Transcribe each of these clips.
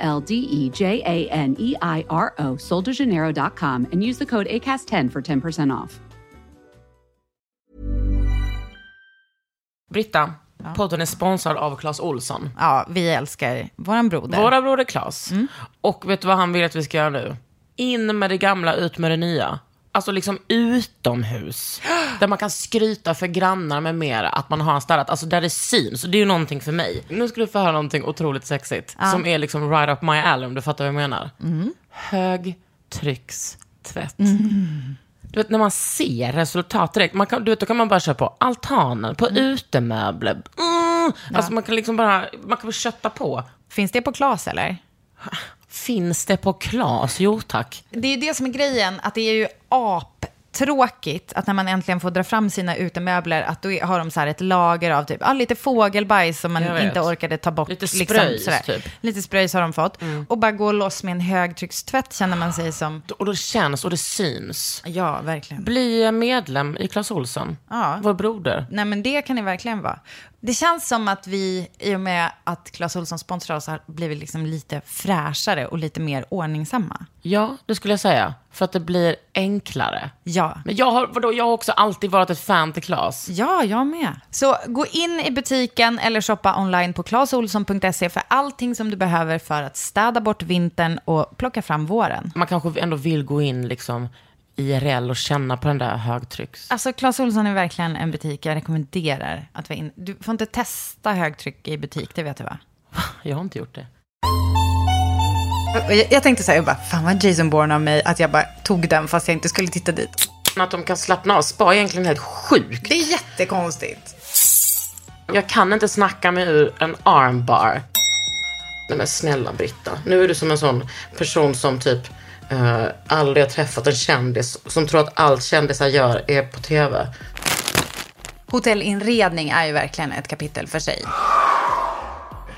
L D E J A N E I R O, soldejaneiro.com, and use the code ACAST10 for 10% off. Britta, podden är sponsrad av Clas Olsson. Ja, vi älskar våran broder. Våra broder Clas. Och vet du vad han vill att vi ska göra nu? In med det gamla, ut med det nya. Alltså liksom utomhus. Där man kan skryta för grannar med mera att man har städat. Alltså där det syns. Det är ju någonting för mig. Nu ska du få höra någonting otroligt sexigt. Som är liksom right up my alley om du fattar vad jag menar. Högtryckstvätt. Du vet när man ser resultat direkt. Man kan, du vet, då kan man bara köra på altanen, på utemöbler. Mm. Alltså man kan liksom bara, man kan bara kötta på. Finns det på Klas eller? Finns det på Klas? Jo tack. Det är det som är grejen, att det är ju aptråkigt att när man äntligen får dra fram sina utemöbler, att då har de så ett lager av typ, ja, lite fågelbajs som man inte orkade ta bort. Lite spröjs, typ. Lite spröjs har de fått. Och bara gå loss med en högtryckstvätt känner man sig som, Och det känns och det syns. ja, verkligen. Bli medlem i Clas Ohlson. Ja. Vår broder. Nej, men det kan det verkligen vara. Det känns som att vi, i och med att Clas Ohlson sponsrar oss, har blivit liksom lite fräschare och lite mer ordningsamma. Ja, det skulle jag säga. För att det blir enklare. Ja. Men jag har, vadå, jag har också alltid varit ett fan till Clas. Ja, jag med. Så gå in i butiken eller shoppa online på claesolsson.se för allting som du behöver för att städa bort vintern och plocka fram våren. Man kanske ändå vill gå in liksom IRL och känna på den där högtrycks... Alltså, Clas Ohlson är verkligen en butik jag rekommenderar att vara in. Du får inte testa högtryck i butik, det vet du va? Jag har inte gjort det. Jag, jag tänkte så här, jag bara, fan vad Jason Bourne av mig att jag bara tog den fast jag inte skulle titta dit. Att de kan slappna av. Spa är egentligen helt sjukt. Det är jättekonstigt. Jag kan inte snacka mig ur en armbar. Nej men snälla Britta. Nu är du som en sån person som typ uh, aldrig har träffat en kändis. Som tror att allt kändisar gör är på tv. Hotellinredning är ju verkligen ett kapitel för sig.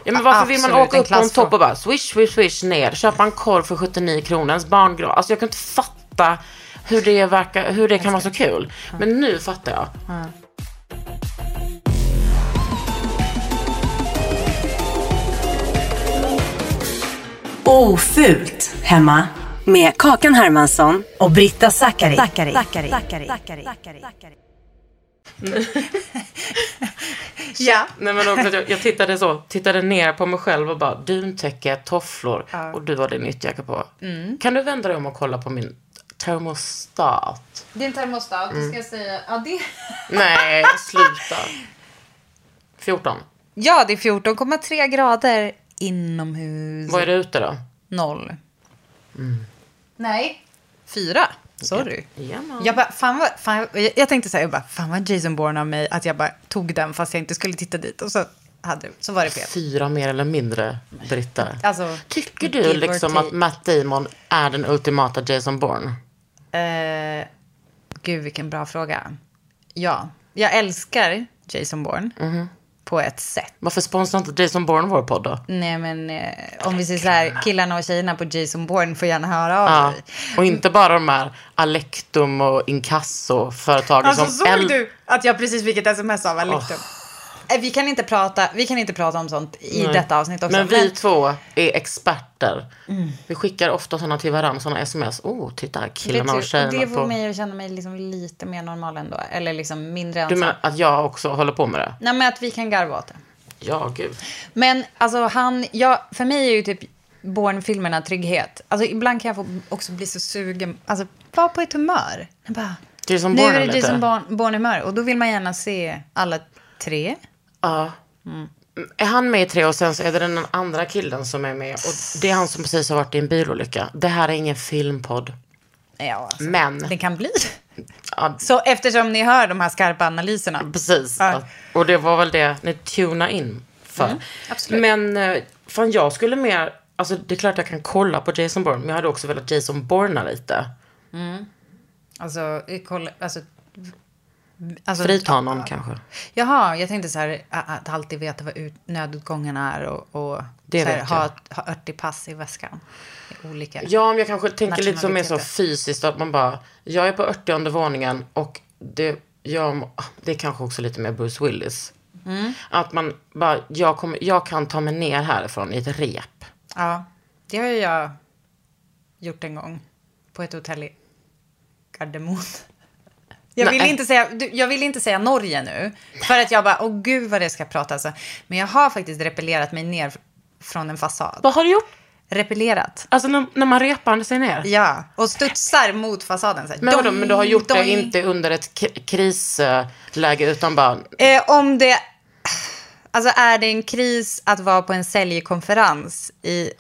Ja, men varför vill man Absolut, åka upp på en topp och bara swish, swish, swish ner. Köpa en korv för 79 kronor. Ens barngrav. Alltså jag kan inte fatta hur det, verkar, hur det kan vara så kul. Men nu fattar jag. Ofult hemma med Kakan Hermansson och Britta Zackari. Zackari. Zackari. Zackari. Zackari. Zackari. Ja. Nej, men också, jag, jag tittade så, tittade ner på mig själv och bara duntäcke, tofflor och du har din ytterjacka på. Kan du vända dig om och kolla på min termostat? Din termostat, Mm. ska jag säga, ja det... Nej, sluta. 14. Ja, det är 14,3 grader inomhus. Vad är det ute då? Noll. Nej, fyra. Sorry. Jajamän. Jag, bara, fan vad, fan, jag, jag tänkte så här, jag bara, fan vad Jason Bourne av mig att jag bara tog den fast jag inte skulle titta dit. Och så, hade, så var det fel. Fyra mer eller mindre, Britta. Alltså, Tycker du liksom att Matt Damon är den ultimata Jason Bourne? Eh, gud, vilken bra fråga. Ja, jag älskar Jason Bourne Mhm. På ett sätt. Varför sponsrar inte Jason Bourne vår podd då? Nej, men eh, om vi säger så här, killarna och tjejerna på Jason Bourne får gärna höra av Ja. sig. Och inte bara de här Alectum och Inkasso-företagen Alltså som... såg äl- du att jag precis fick ett sms av Alectum? Eh, Vi kan, inte prata, vi kan inte prata om sånt i Nej. detta avsnitt också. Men vi två är experter. Vi skickar ofta sådana till varandra, sådana sms. Oh, titta, killarna och du, tjejerna det får på... mig att känna mig liksom lite mer normal ändå. Eller liksom mindre Du ensam. menar att jag också håller på med det? Nej, men att vi kan garva åt det. Ja, gud. Men alltså han, ja, för mig är ju typ Bourne-filmerna trygghet. Alltså ibland kan jag få också bli så sugen, alltså vara på ett humör. Jag bara, Jason nu Bourne är det. Jason Bourne- Bourne-humör och då vill man gärna se alla tre. Ja. Är han med i tre och sen så är det den andra killen som är med. Och det är han som precis har varit i en bilolycka. Det här är ingen filmpodd. Ja, alltså, Men, det kan bli. ja, Så eftersom ni hör de här skarpa analyserna. precis. Ja. Mm, Och det var väl det ni tunade in för. absolut. Men, eh, fan jag skulle mer, alltså det är klart jag kan kolla på Jason Bourne, men jag hade också velat Jason Bourna lite. Alltså, eh, kolla, alltså, alltså Frita honom kanske. Jaha, jag tänkte så här att alltid veta vad ut, nödutgången är och, och här, ha, ha 80 pass i väskan. I olika. Ja, men jag kanske tänker lite som är så fysiskt att man bara, jag är på 80 våningen och det, jag, det är kanske också lite mer Bruce Willis. Mm. Att man bara, jag, kommer, jag kan ta mig ner härifrån i ett rep. Ja, det har ju jag gjort en gång på ett hotell i Gardermoen. Jag vill, Nej. inte säga, jag vill inte säga Norge nu, för att jag bara, åh gud vad det ska prata alltså. Men jag har faktiskt repellerat mig ner från en fasad. Vad har du gjort? Repellerat. Alltså när, när man repar sig ner? Ja, och studsar mot fasaden. Så här, Men, vadå, men du har gjort det dong. inte under ett krisläge utan bara, Eh, om det... Alltså är det en kris att vara på en säljkonferens i...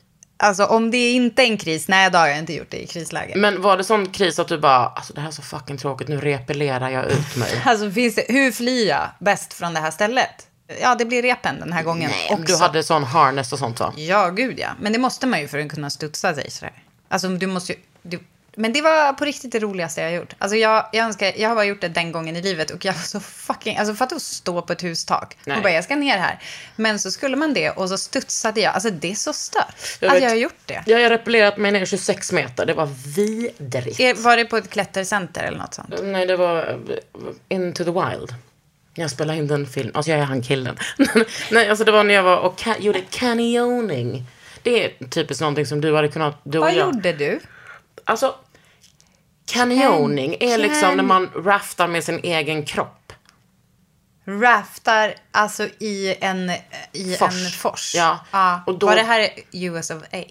Alltså om det inte är en kris, nej då har jag inte gjort det i krisläge. men var det sån kris att du bara, alltså det här är så fucking tråkigt, nu repellerar jag ut mig. Alltså finns det, hur flyr jag bäst från det här stället? Ja, det blir repen den här gången Nej, också. du hade sån harness och sånt va? Ja, gud ja. Men det måste man ju för att kunna studsa sig sådär. Alltså du måste ju... Du... Men det var på riktigt det roligaste jag har gjort. Alltså jag, jag önskar, jag har bara gjort det den gången i livet och jag var så fucking, alltså fatta att stå på ett hustak Nej. och bara jag ska ner här. Men så skulle man det och så studsade jag. Alltså det är så stört Jag att jag har gjort det. Jag har repellerat mig ner 26 meter, det var vidrigt. Är- Var det på ett klättercenter eller något sånt? Nej, det var eh, Into the Wild. Jag spelade in den filmen. Alltså jag är han killen. Nej, alltså det var när jag var och ca- gjorde canyoning. Det är typiskt någonting som du hade kunnat... Du Vad jag. gjorde du? Alltså, canyoning är liksom när man raftar med sin egen kropp. Raftar alltså i en, i Fors. en fors? Ja. Och då- Var det här US of A?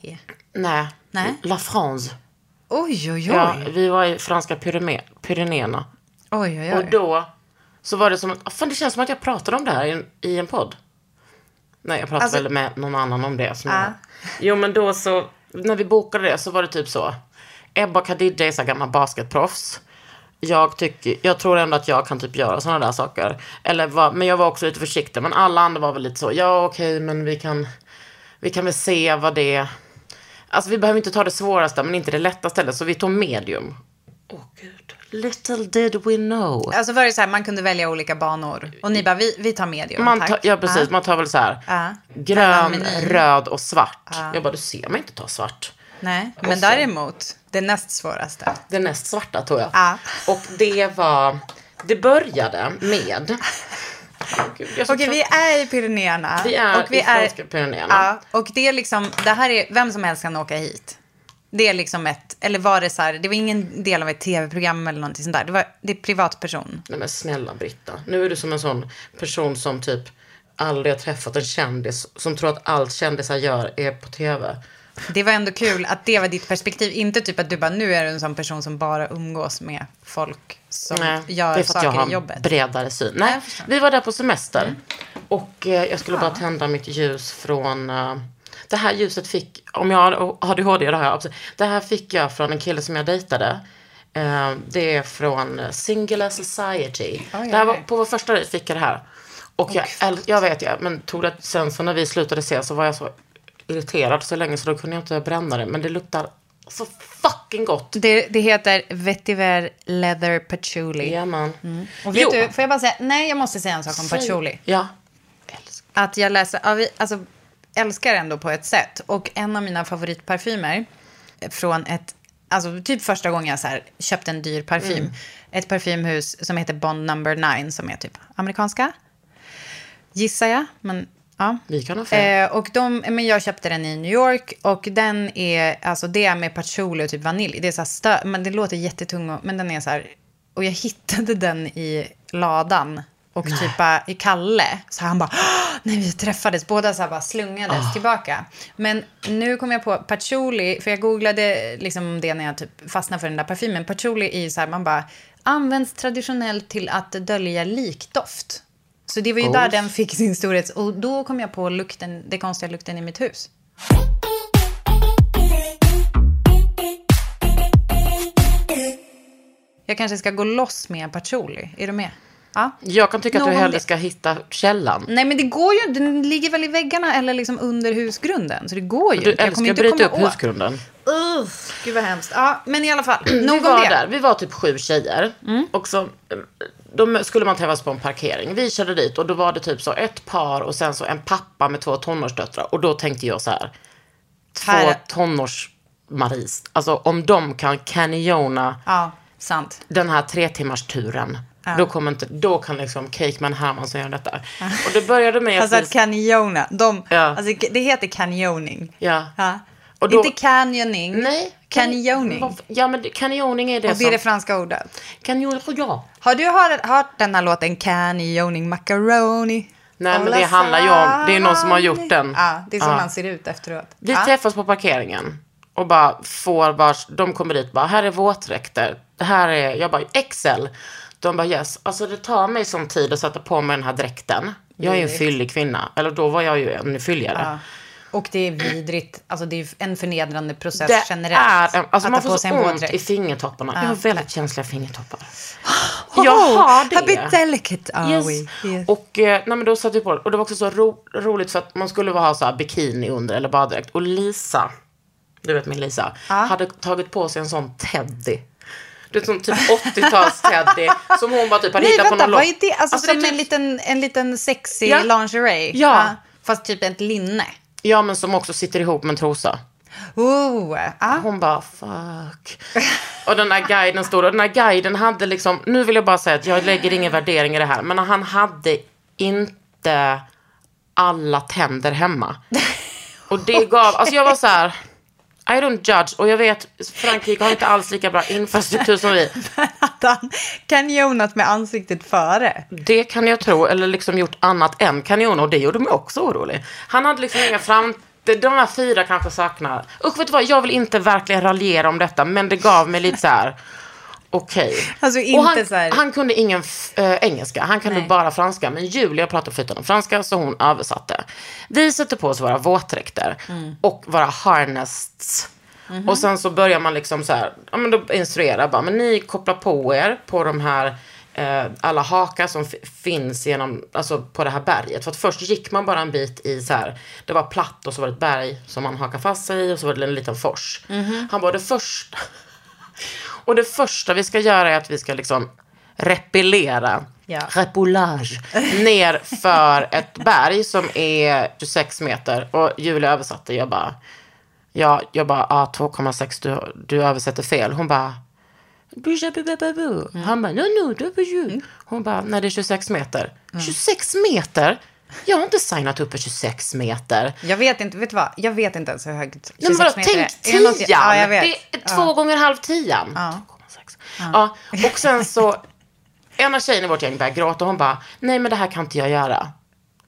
Nej. Nej. La France. Oj, oj, oj. Ja, vi var i franska Pyrenéerna. Oj, oj, oj. Och då så var det som att, fan det känns som att jag pratade om det här i en, i en podd. Nej, jag pratade Alltså- väl med någon annan om det. Som Ja. jag, jo, men då så, när vi bokade det så var det typ så. Ebba Khadija är så gammal basketproffs. Jag, tycker, jag tror ändå att jag kan typ göra sådana där saker. Eller var, men jag var också lite försiktig. Men alla andra var väl lite så, ja okej, men vi kan, vi kan väl se vad det Alltså vi behöver inte ta det svåraste, men inte det lättaste heller. Så vi tog medium. Åh gud, little did we know. Alltså var det så här, man kunde välja olika banor. Och ni bara, vi, vi tar medium, Man tar, ja, precis. Man tar väl så här. Ja. Grön, Mellanmenyn. röd och svart. Jag bara, du ser mig inte ta svart. Nej, men så- däremot, det näst svåraste. Det näst svarta tog jag. Ja. Och det var, det började med. Gud, Okej, trött. vi är i Pyrenéerna. Vi är och vi i är, franska Pyrenéerna. Ja, och det är liksom, det här är, vem som helst kan åka hit. Det är liksom ett, eller var det så här, det var ingen del av ett tv-program eller någonting sånt där. Det var, det är privatperson. Nej men snälla Britta. Nu är du som en sån person som typ aldrig har träffat en kändis. Som tror att allt kändisar gör är på tv. Det var ändå kul att det var ditt perspektiv. Inte typ att du bara, nu är du en sån person som bara umgås med folk som Nej, gör det är för att saker jag har en bredare syn. Nej, vi var där på semester. Och eh, jag skulle bara tända mitt ljus från... Eh, det här ljuset fick, om jag har ADHD, det har jag absolut. Det här fick jag från en kille som jag dejtade. Eh, det är från Singular Society. Oj, det här var, på vår första dejt fick jag det här. Och jag, jag vet jag, men tog det sen så när vi slutade se så var jag så irriterad så länge så då kunde jag inte bränna det. Men det luktar så fucking gott. Det, det heter Vetiver Leather Patchouli. Ja, man. Och vet Jo. du, får jag bara säga, nej jag måste säga en sak om patchouli. Ja. Att jag läser, alltså älskar ändå på ett sätt. Och en av mina favoritparfymer från ett, alltså typ första gången jag så här, köpte en dyr parfym. Mm. Ett parfymhus som heter Bond Number 9 som är typ amerikanska. Gissar jag, men ja. Vi kan ha fel. Eh, och de, men jag köpte den i New York och den är, alltså det är med patchouli och typ vanilj. Det är så stö, men det låter jättetung och, men den är så här, och jag hittade den i ladan och typ bara i Kalle. Så han bara, "Åh, när vi träffades, båda så här bara slungades tillbaka. Men nu kom jag på patchouli, för jag googlade liksom det när jag typ fastnade för den där parfymen. Patchouli är så här, man bara, används traditionellt till att dölja likdoft. Så det var ju där Goals. den fick sin storhet. Och då kom jag på lukten, det konstiga lukten i mitt hus. Jag kanske ska gå loss med patchouli. Är du med? Ja. Jag kan tycka att Nog du hellre ska hitta källan. Nej, men det går ju. Den ligger väl i väggarna eller liksom under husgrunden. Så det går ju Du inte. Jag kommer att inte bryta komma upp åt. husgrunden. Uff, gud vad hemskt. Ja, men i alla fall. Vi Nog om var där, vi var typ sju tjejer. Mm. Och så då skulle man träffas på en parkering. Vi körde dit och då var det typ så ett par och sen så en pappa med två tonårsdöttrar. Och då tänkte jag så här. Två Här- tonårs-Maris. Alltså om de kan canyona Ja, sant. den här tre timmars turen. Då, kommer inte, då kan liksom Cakeman Hermansson göra detta. Och det började med Alltså att att vi, canyona. De, Ja. alltså, det heter canyoning. ja. Och då- Inte canyoning. Nej. Canyoning. Ja men canyoning är det Och det är det som... franska ordet. Canyon, ja. Har du hört, hört den här låten Canyoning Macaroni? Nej, men det handlar ju om- det är någon som har gjort den. Ja, det är så Ja. man ser ut efteråt. Vi ja. träffas på parkeringen och bara får vars, de kommer dit bara, här är våtdräkter. Det här är, jag bara, XL. De bara yes. Alltså det tar mig som tid att sätta på mig den här dräkten. Jag är ju en fyllig kvinna. Eller då var jag ju ännu fylligare. Ja. Och det är vidrigt. Alltså det är en förnedrande process Det generellt. är, alltså man får på så ont våtdräkt. i fingertopparna. Jag har väldigt känsliga fingertoppar. Oh, jag har det. A bit delicate are Yes. we? Yes. Och, eh, nej, men då satte vi på det. Och det var också så ro, roligt för att man skulle ha så här bikini under eller baddräkt. Och Lisa, du vet min Lisa, hade tagit på sig en sån teddy. Du vet sån typ 80-tals teddy som hon bara typ hade Nej, hittat på vänta, någon vad är det? Alltså, Alltså, det som är en, typ- liten, en liten sexy Ja. lingerie? Ja. Fast typ ett linne? Ja men som också sitter ihop med en trosa. Oh, ah. Hon bara fuck. Och den där guiden stod och den där guiden hade liksom, nu vill jag bara säga att jag lägger ingen värdering i det här, men han hade inte alla tänder hemma. Och det gav, alltså jag var så här, I don't judge. Och jag vet, Frankrike har inte alls lika bra infrastruktur som vi. Han kanjonat med ansiktet före. Det kan jag tro, eller liksom gjort annat än kanjon och det gjorde mig också orolig. Han hade liksom inga fram... de- De här fyra kanske saknar... Usch, vet du vad? Jag vill inte verkligen raljera om detta, men det gav mig lite så här... Okej. Alltså och inte han, här- han kunde ingen äh, engelska, han kunde Nej. bara franska. Men Julia pratade flytande franska, så hon översatte. Vi sätter på oss våra våtdräkter Mm. och våra harnests. Mhm. Och sen så börjar man liksom så här, ja men då instruerar bara, men ni kopplar på er på de här eh, alla hakar som finns genom, alltså på det här berget. För att först gick man bara en bit i så här, det var platt och så var det ett berg som man hakar fast sig i och så var det en liten fors. Mhm. Han var det första, och det första vi ska göra är att vi ska liksom repellera, Ja. repoulage, ner för ett berg som är 26 meter. Och Julia översatte, jag bara, ja, jag bara, ah, 2,6, du, du översätter fel. Hon bara, Mm. han bara, no, no. Hon bara, nej det är 26 meter. 26 meter? Jag har inte signat upp för 26 meter. Jag vet inte, vet du vad? Jag vet inte ens hur högt 26 Nej, men vadå, meter tänk är. Är det tian! Ja, jag vet. Det är två gånger halv tian. Ja. 2,6. Ja. och sen så, en av tjejerna i vårt gäng började gråta och hon bara, nej men det här kan inte jag göra.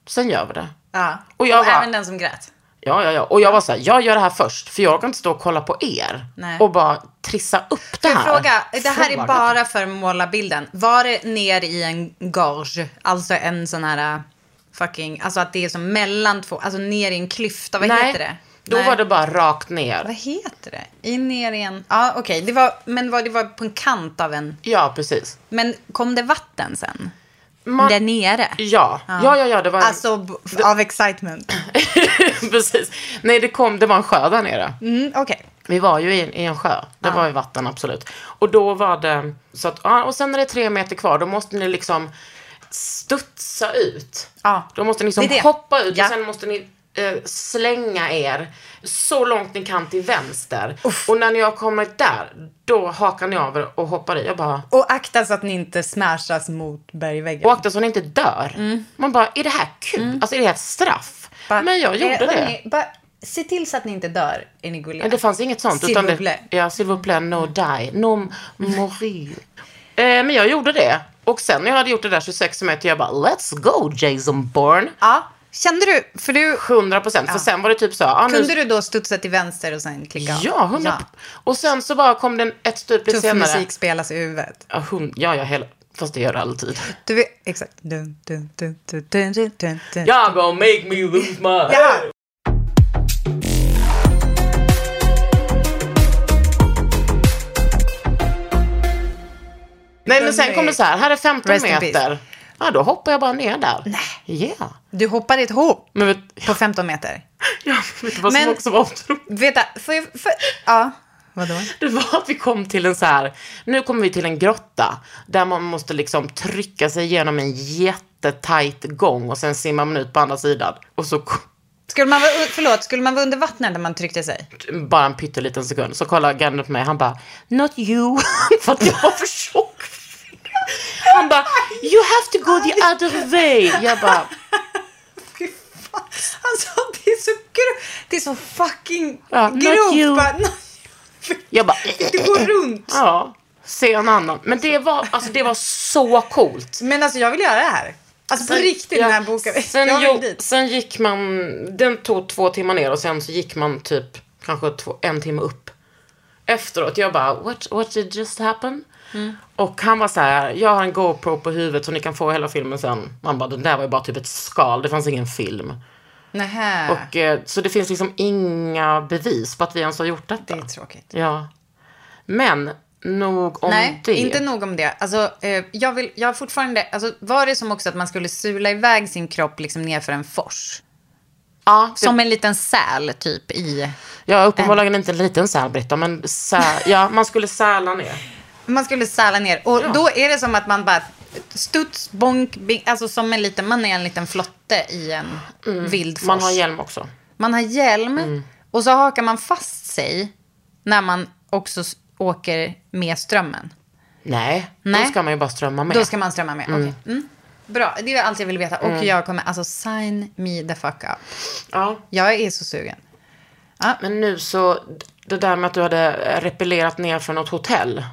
Sen gör vi det. Ja. Och jag bara- även den som grät. Ja, ja, ja. Och jag var så här, jag gör det här först, för jag kan inte stå och kolla på er. Nej. Och bara trissa upp det här. fråga, det här är bara för att måla bilden. Var det ner i en gorge, alltså en sån här fucking, alltså att det är som mellan två, alltså ner i en klyfta, vad Nej, heter det? då Nej. var det bara rakt ner. Vad heter det? I ner i en, ja okej, det var, men var, det var på en kant av en, Ja, precis. men kom det vatten sen? Man, Där nere? ja. ja, ja, ja, det var en, Alltså av excitement. precis. Nej, det kom, det var en sjö där nere. Mm, okej. Vi var ju i, i en sjö. Det var ju vatten, absolut. Och då var det, så att, ja, och sen när det är tre meter kvar, då måste ni liksom studsa ut. Ja. Då måste ni liksom Det det. hoppa ut Ja. och sen måste ni eh, slänga er så långt ni kan till vänster. Och när ni har kommit där, då hakar ni över och hoppar i. Jag bara, Och akta så att ni inte smashas mot bergväggen. och akta så ni inte dör. Man bara, är det här kul? Alltså är det här ett straff? Bara, Men jag gjorde eh, det. hörni, bara, se till så att ni inte dör, är ni gulliga. Men det fanns inget sånt. S'il utan det, ja, s'il vous plaît, no die, no mourir. eh, men jag gjorde det. Och sen när jag hade gjort det där 26 meter, jag bara, let's go Jason Bourne. Ja, kände du, för du, 100 procent. För sen var det typ så, ah, nu, kunde du då studsa till vänster och sen klicka? Ja, 100 Och sen så bara kom den ett stup lite Tuff senare. musik spelas i huvudet. Ja, hund, ja, ja, hela, fast det gör det alltid. Du vet, exakt. Dun, dun, dun, dun, dun, dun, dun, dun. Y'all gonna make me lose my head. Ja. Nej, men sen kom det så här, här är 15 Rest in meter. Ja, då hoppar jag bara ner där. Nej. Ja. Du hoppade ett hopp Men vet, på 15 meter. ja, vet du vad som Men- också var otroligt? Vänta, får jag... För, ja, vadå? Det var att vi kom till en så här, nu kommer vi till en grotta där man måste liksom trycka sig igenom en jättetajt gång och sen simmar man ut på andra sidan. Och så k- Skulle man vara, förlåt, skulle man vara under vattnet när man tryckte sig? bara en pytteliten sekund så kollar Gandalf på mig, han bara, not you, för att jag var för tjock. Han bara, you have to go the other way. Jag bara, Alltså det är så grovt. Det är så fucking Ja, grovt. Bara, jag bara, Du går runt. ja, se en annan. Men det var, alltså det var så coolt. Men alltså jag vill göra det här. Alltså på riktigt Ja, den här boken. Sen, jag jo, dit. sen gick man, den tog två timmar ner och sen så gick man typ kanske två, en timme upp. Efteråt, jag bara, what, what did just happen? Mm. Och han var så här, jag har en GoPro på huvudet så ni kan få hela filmen sen. Man bara, den där var ju bara typ ett skal, det fanns ingen film. Nähä. Och, eh, så det finns liksom inga bevis på att vi ens har gjort detta. Det är tråkigt. Ja. Men, nog om Nej, det. inte nog om det. Alltså, eh, jag, vill, jag har fortfarande... Alltså, var det som också att man skulle sula iväg sin kropp liksom nerför en fors? Ja, det, Som en liten säl typ i... är uppenbarligen inte en liten sälbritta, men sä, ja, man skulle säla ner. Man skulle säla ner. Och då är det som att man bara studs, bonk, bing, alltså som en liten, man är en liten flotte i en vild fors. Man har hjälm också. Man har hjälm och så hakar man fast sig när man också åker med strömmen. Nej, Nej. då ska man ju bara strömma med. Då ska man strömma med. Okej. Mm. Bra, det är allt jag vill veta. Och jag kommer, alltså sign me the fuck up. Ja, Jag är så sugen. men nu så, det där med att du hade repellerat ner från något hotell.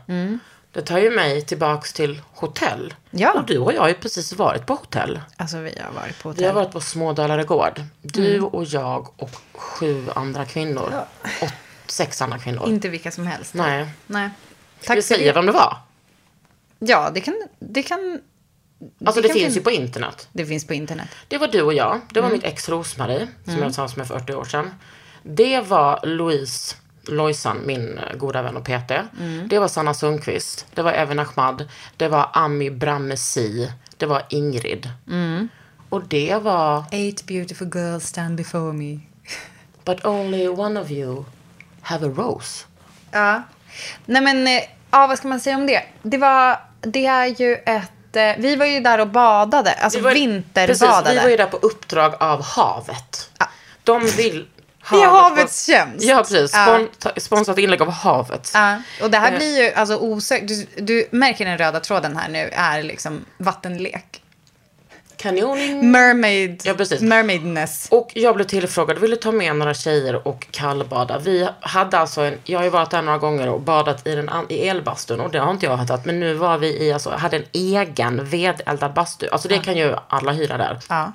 Det tar ju mig tillbaks till hotell. Ja. Och du och jag har ju precis varit på hotell. Alltså vi har varit på Vi har hotell. varit på Smådalarö gård. Du och jag och sju andra kvinnor. Och sex andra kvinnor. Inte vilka som helst. Nej. Nej. Ska vi säga det. vem det var? Ja, det kan... Det, kan, Alltså det, kan finns fin- ju på internet. det finns på internet. Det var du och jag. Det Mm. var mitt ex Rosmarie, som jag var tillsammans med för 40 år sedan. Det var Louise Lojsan, min eh, goda vän och PT. Mm. Det var Sanna Sundqvist. Det var Evin Ahmad. Det var Ami Bramesi. Det var Ingrid. Mm. Och det var Eight beautiful girls stand before me. But only one of you have a rose. Ja. Nej men, eh, ja vad ska man säga om det? Det var, det är ju ett, eh, vi var ju där och badade, alltså Vi var- vinterbadade. Precis, vi var ju där på uppdrag av havet. De vill... I havets tjänst. Ja, precis. Ja. Spon, ta- sponsrat inlägg av havet. Ja, och det här Eh. blir ju alltså osökt, du, du märker den röda tråden här nu, är liksom vattenlek. Kanjoning. Mermaid, Ja, precis. mermaidness. Och jag blev tillfrågad, ville ta med några tjejer och kallbada. Vi hade alltså en, jag har ju varit där några gånger och badat i, den, i elbastun och det har inte jag hattat. Men nu var vi i, alltså, hade en egen vedeldad bastu. Alltså det kan ju alla hyra där. Ja.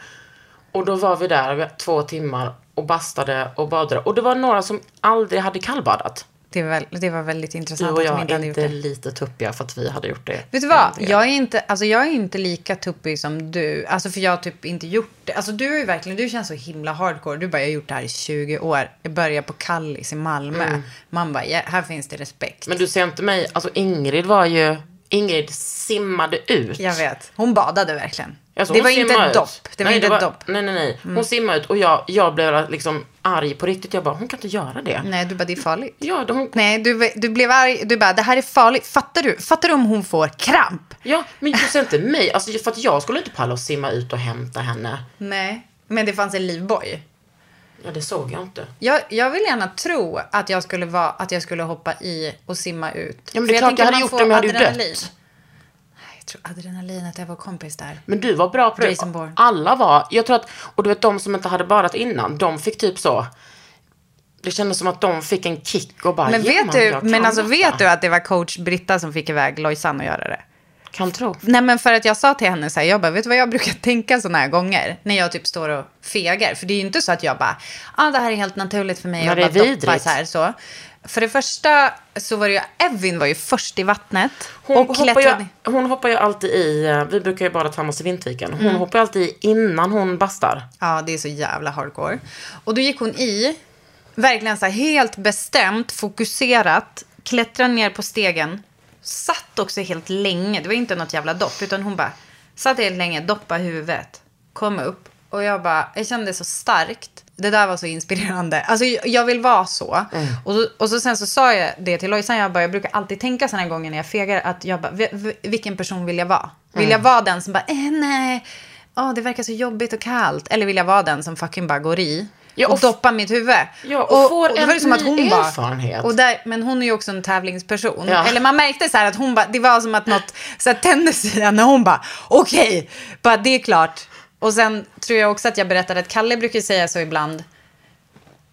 Och då var vi där två timmar och bastade och badade. Och det var några som aldrig hade kallbadat. Det var, det var väldigt Du intressant och att de jag är inte lite tuppiga för att vi hade gjort det. Vet du vad? Jag är, inte, alltså jag är inte lika tuppig som du. Alltså för jag har typ inte gjort det. Alltså du är verkligen, du känns så himla hardcore. Du bara, jag har gjort det här i 20 år. Jag började på Kallis i Malmö. Man bara, ja, här finns det respekt. Men du ser inte mig, alltså Ingrid var ju, Ingrid simmade ut. Jag vet. Hon badade verkligen. Alltså, det var inte ett dopp. Det var nej, inte det ett dopp. Nej, nej, nej. Hon simmade ut och jag, jag blev liksom arg på riktigt. Jag bara, hon kan inte göra det. Nej, du bara, det är farligt. Ja, hon, Nej, du, du blev arg. Du bara, det här är farligt. Fattar du? Fattar du om hon får kramp? ja, men du ser inte mig. Alltså, för att jag skulle inte palla att simma ut och hämta henne. Nej. Men det fanns en livboj. Ja, det såg jag inte. Jag, jag vill gärna tro att jag skulle, vara, att jag skulle hoppa i och simma ut. Ja, men det är klart jag hade gjort det om jag hade dött. Jag tror adrenalin att jag var kompis där. Men du var bra på det. Jason Bourne. Alla var, jag tror att, och du vet de som inte hade badat innan, de fick typ så. Det kändes som att de fick en kick och bara, Men ja, vet du, men alltså detta. vet du att det var coach Britta som fick iväg Lojsan att göra det? Kan tro. Nej men för att jag sa till henne så här, jag bara, vet du vad jag brukar tänka sådana här gånger? När jag typ står och fegar. För det är ju inte så att jag bara, ah, det här är helt naturligt för mig att det är bara vidrigt. så här så. För det första så var det ju, Evin var ju först i vattnet. Hon, och hoppar ju, hon hoppar ju alltid i, eh, vi brukar ju bada tillsammans i Vintviken. Hon Mm. hoppar alltid i innan hon bastar. Ja, det är så jävla hardcore. Och då gick hon i, verkligen så här helt bestämt, fokuserat, klättrade ner på stegen. Satt också helt länge, det var inte något jävla dopp, utan hon bara Satt helt länge, doppa huvudet, kom upp och jag bara, jag kände så starkt. Det där var så inspirerande. Alltså jag vill vara så. Och, så och så sen så sa jag det till Lojsan, jag bara, jag brukar alltid tänka sådana gånger när jag fegar att jag bara, "Vi- vi- vilken person vill jag vara? Vill jag vara den som bara, eh, nej, Åh, det verkar så jobbigt och kallt. Eller vill jag vara den som fucking bara går i? Ja, och, och doppar mitt huvud. Ja, och får det en var ju som att hon bara- erfarenhet. Och där, men hon är ju också en tävlingsperson. Ja. Eller man märkte så att hon bara, det var som att något så här, tändes i henne. Hon bara, okej, bara det är klart. Och sen tror jag också att jag berättade att Kalle brukar säga så ibland.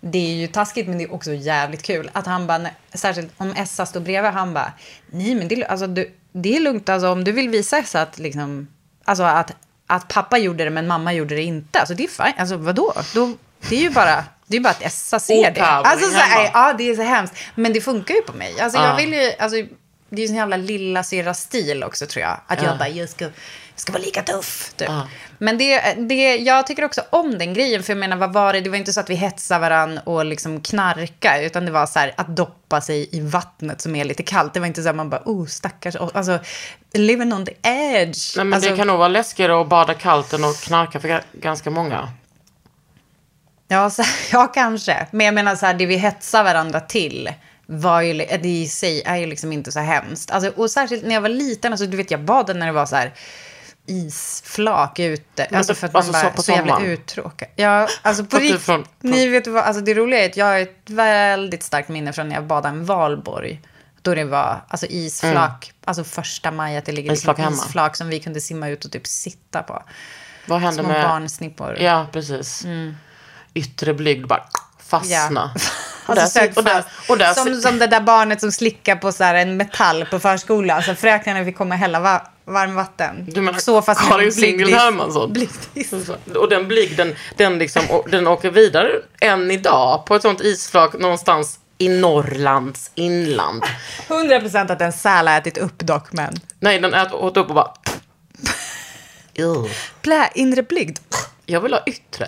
Det är ju taskigt men det är också jävligt kul. Att han bara, särskilt om Essa står bredvid, han bara, nej men det, är- alltså, du, det är lugnt alltså, om du vill visa Essa att liksom, alltså att, att pappa gjorde det men mamma gjorde det inte. Alltså det är fine, alltså vadå? Då, det är ju bara, det är bara att Essa ser det. Alltså så här, ja det är så hemskt. Men det funkar ju på mig. Alltså Ja. jag vill ju, alltså det är ju sån jävla lilla stil också tror jag. Att jag bara, jag ska, ska vara lika tuff. Typ. Ja. Men det, det, jag tycker också om den grejen. För jag menar, vad var det? Det var inte så att vi hetsade varann och liksom knarka. Utan det var så här att doppa sig i vattnet som är lite kallt. Det var inte så att man bara, oh stackars. Alltså, living on the edge. Nej, men alltså, det kan nog vara läskigare att bada kallt än att knarka för ga- ganska många. Ja, så, ja, kanske. Men jag menar så här, det vi hetsar varandra till var ju, det i sig är ju liksom inte så hemskt. Alltså, och särskilt när jag var liten, alltså, du vet jag badade när det var så här isflak ute. Alltså för att alltså, man så bara på så jävla uttråkad. Ja, alltså på riktigt. från- Ni vet vad, alltså det roliga är att jag har ett väldigt starkt minne från när jag badade i Valborg. Då det var alltså isflak, alltså första maj, att det ligger liksom Mm. Isflak hemma. isflak som vi kunde simma ut och typ sitta på. Vad händer Små med... barnsnippor. Ja, precis. Yttre blygd bara fastna. Och Alltså, där, sök sit- och där, fast. och där, som, som det där barnet som slickar på så här en metall på förskolan. Alltså fröknarna fick komma och hälla va varmvatten. Du menar så fast Karin Singel Hermansson? Och den blygden, den, liksom, och den åker vidare än idag på ett sånt isflak någonstans i Norrlands inland. 100 procent att en säl har ätit upp dock, men... Nej, den åt åt upp och bara... Blä, inre blygd. Jag vill ha yttre.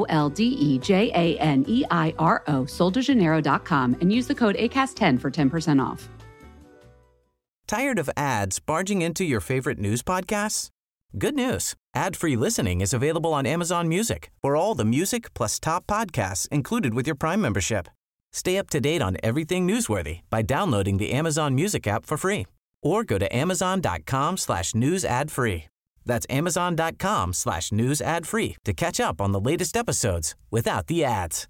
L D E J A N E I R O, soldejaneiro.com, and use the code ACAST10 for 10% off. Tired of ads barging into your favorite news podcasts? Good news. Ad-free listening is available on Amazon Music for all the music plus top podcasts included with your Prime membership. Stay up to date on everything newsworthy by downloading the Amazon Music app for free or go to amazon.com slash news ad free. That's amazon.com slash news ad free to catch up on the latest episodes without the ads.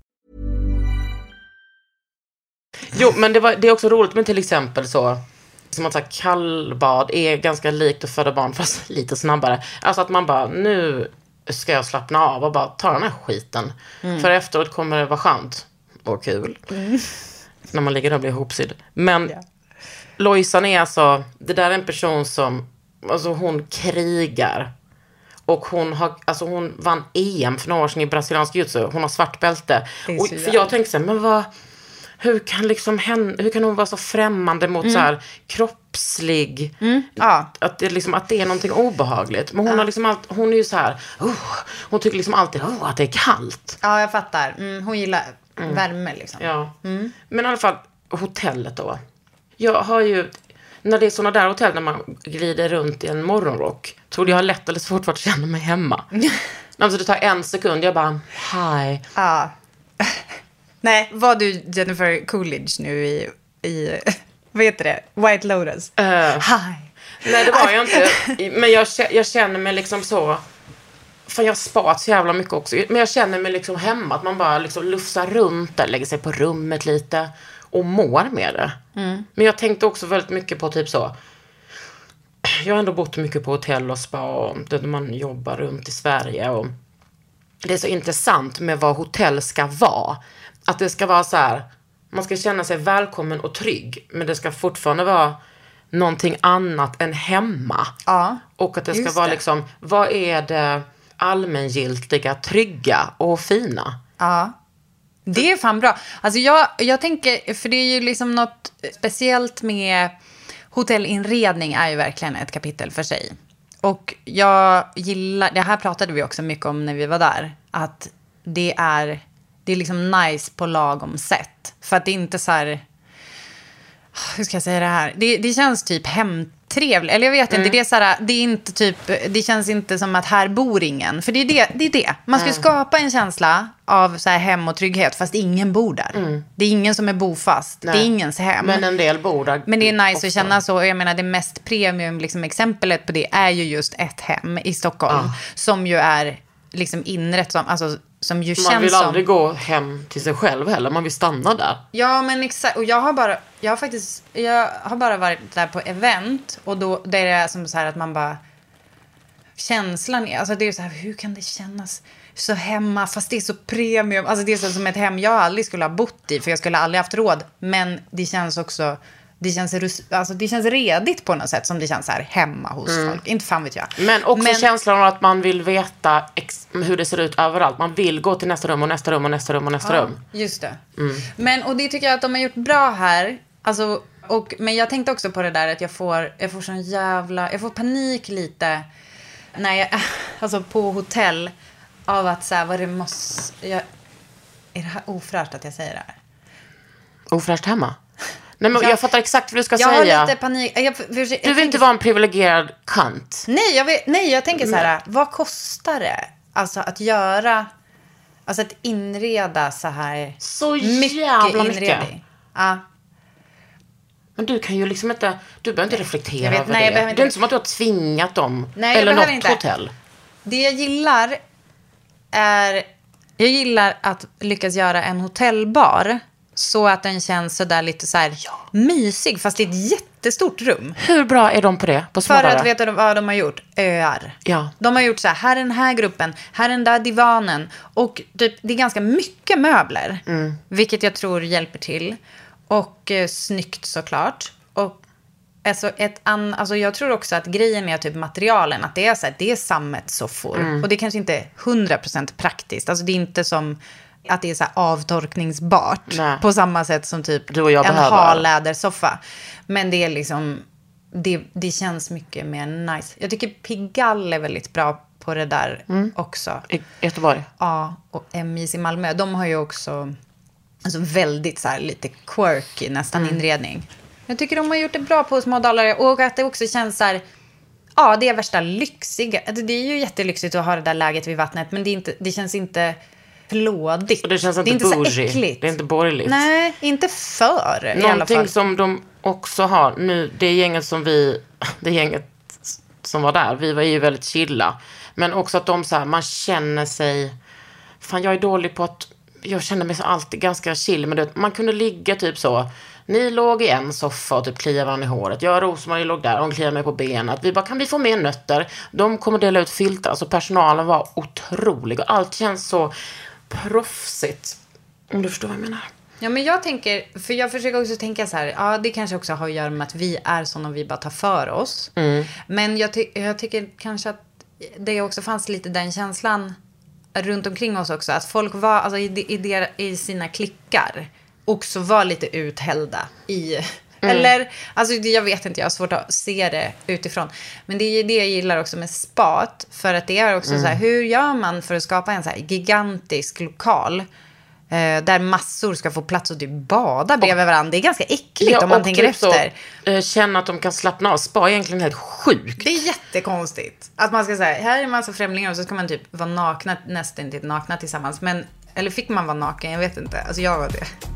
Jo, men det, var, det är också roligt med till exempel så, som att så här, kallbad är ganska likt att föda barn, fast lite snabbare. Alltså att man bara, nu ska jag slappna av och bara ta den här skiten. För efteråt kommer det vara skönt och kul. När man ligger där och blir ihopsydd. Men Lojsan är alltså, det där är en person som, alltså hon krigar. Och hon, har, alltså hon vann EM för några år sedan i brasiliansk jiu Hon har svart bälte. Och för jag tänkte så här, men vad, hur kan, liksom hen, hur kan hon vara så främmande mot så här kroppslig, Ja. att, det liksom, att det är någonting obehagligt. Men hon, har liksom allt, hon är ju så här, oh, hon tycker liksom alltid oh, att det är kallt. Ja, jag fattar. Mm, hon gillar värme liksom. Ja. Men i alla fall, hotellet då. Jag har ju, när det är sådana där hotell där man glider runt i en morgonrock, tror du jag har lätt eller svårt för att känna mig hemma? alltså det tar en sekund, jag bara, hi. Ja. Nej, var du Jennifer Coolidge nu i, i vad heter det, White Lotus? Eh, Hi. Nej, det var jag inte. Men jag, jag känner mig liksom så... För jag har spat så jävla mycket också. Men jag känner mig liksom hemma. Att man bara liksom lufsar runt där, lägger sig på rummet lite. Och mår med det. Men jag tänkte också väldigt mycket på typ så. Jag har ändå bott mycket på hotell och spa och där man jobbar runt i Sverige. Och det är så intressant med vad hotell ska vara. Att det ska vara så här man ska känna sig välkommen och trygg. Men det ska fortfarande vara någonting annat än hemma. Ja, Och att det ska vara det. liksom, vad är det allmängiltiga, trygga och fina? Ja. Det är fan bra. Alltså jag, jag tänker, för det är ju liksom något speciellt med hotellinredning är ju verkligen ett kapitel för sig. Och jag gillar, det här pratade vi också mycket om när vi var där, att det är, det är liksom nice på lagom sätt. För att det är inte så här, hur ska jag säga det här? Det, det känns typ hämt hemtrevligt. Eller jag vet inte, det är så här, det är inte typ, det känns inte som att här bor ingen. För det är det, det, är det. man ska skapa en känsla av så här hem och trygghet, fast ingen bor där. Det är ingen som är bofast, det är Nej. ingens hem. Men en del bor där. Men det är nice ofta. att känna så. Och Jag menar det mest premium liksom, exemplet på det är ju just ett hem i Stockholm. Som ju är liksom inrätt som, alltså som ju Man känns vill som... aldrig gå hem till sig själv heller, man vill stanna där. Ja, men exakt. Och jag har bara, jag har faktiskt, jag har bara varit där på event och då, det är som så här att man bara, känslan är, alltså det är så här, hur kan det kännas så hemma, fast det är så premium, alltså det är så som ett hem jag aldrig skulle ha bott i, för jag skulle aldrig haft råd, men det känns också, det känns, alltså det känns redigt på något sätt, som det känns här hemma hos folk, inte fan vet jag. Men också Men- känslan av att man vill veta hur det ser ut överallt. Man vill gå till nästa rum och nästa rum och nästa rum och nästa rum. Just det. Men, och det tycker jag att de har gjort bra här. Alltså, och, men jag tänkte också på det där att jag får, jag får sån jävla, jag får panik lite när jag, alltså på hotell av att så här, vad det måste, jag, är det här ofräscht att jag säger det här? Ofräscht hemma. Nej men Ja. jag fattar exakt vad du ska Jag har säga. lite panik. Jag, för, jag Du vill tänker- inte vara en privilegierad kant. Nej, jag, vet, nej, jag tänker så här, vad kostar det? Alltså att göra, alltså att inreda så här. Så jävla mycket. inredning. Ja. Men du kan ju liksom inte, du behöver inte reflektera Jag vet- över nej, jag det. Det är inte som att du har tvingat dem. Nej, jag eller något inte. hotell. Det jag gillar är... Jag gillar att lyckas göra en hotellbar så att den känns sådär lite så här mysig, fast i ett jättestort rum. Hur bra är de på det? På För att veta vad de har gjort? Öar. Ja. De har gjort så här, här är den här gruppen, här är den där divanen. Och typ, det är ganska mycket möbler, Mm. vilket jag tror hjälper till. Och eh, snyggt såklart. Och alltså, ett an, alltså, jag tror också att grejen är typ materialen, att det är så här, det är sammetssoffor. Mm. Och det kanske inte är 100% praktiskt. Alltså det är inte som att det är så avtorkningsbart Nej. på samma sätt som typ en behöver. hal lädersoffa. Men det är liksom, det, det känns mycket mer nice. Jag tycker Pigalle är väldigt bra på det där Mm. också. I Göteborg. Ja, och MIS i Malmö, de har ju också alltså väldigt så här, lite quirky nästan Mm. inredning. Jag tycker de har gjort det bra på små Dalarö och att det också känns så här, ja det är värsta lyxiga, alltså, det är ju jättelyxigt att ha det där läget vid vattnet men det, inte, det känns inte flådigt. Och det känns inte, det är inte bougie. så äckligt. Det är inte borgerligt. Nej, inte för i alla Någonting fall. som de också har nu, det gänget som vi, det gänget som var där, vi var ju väldigt chilla. Men också att de så här, man känner sig, fan jag är dålig på att, jag känner mig alltid ganska chill. Men du vet, man kunde ligga typ så, ni låg i en soffa och typ kliade varandra i håret. Jag och Rosmarie låg där, hon kliade mig på benet. Vi bara, kan vi få mer nötter? De kommer dela ut filtar. Alltså personalen var otrolig och allt känns så proffsigt. Om du förstår vad jag menar. Ja, men jag tänker, för jag försöker också tänka så här, ja det kanske också har att göra med att vi är sådana vi bara tar för oss. Men jag, ty- jag tycker kanske att det också fanns lite den känslan runt omkring oss också, att folk var, alltså i, i, i sina klickar, också var lite uthällda i, eller, alltså jag vet inte, jag har svårt att se det utifrån. Men det är det jag gillar också med spat, för att det är också så här, hur gör man för att skapa en så gigantisk lokal? Eh, där massor ska få plats att typ bada bredvid varandra. Det är ganska äckligt om man och tänker typ efter. Så, eh, känna att de kan slappna av. Spa är egentligen helt sjukt. Det är jättekonstigt. Att man ska säga, här är en massa främlingar och så ska man typ vara nakna, nästan inte nakna tillsammans. Men, eller fick man vara naken? Jag vet inte. Alltså jag var det.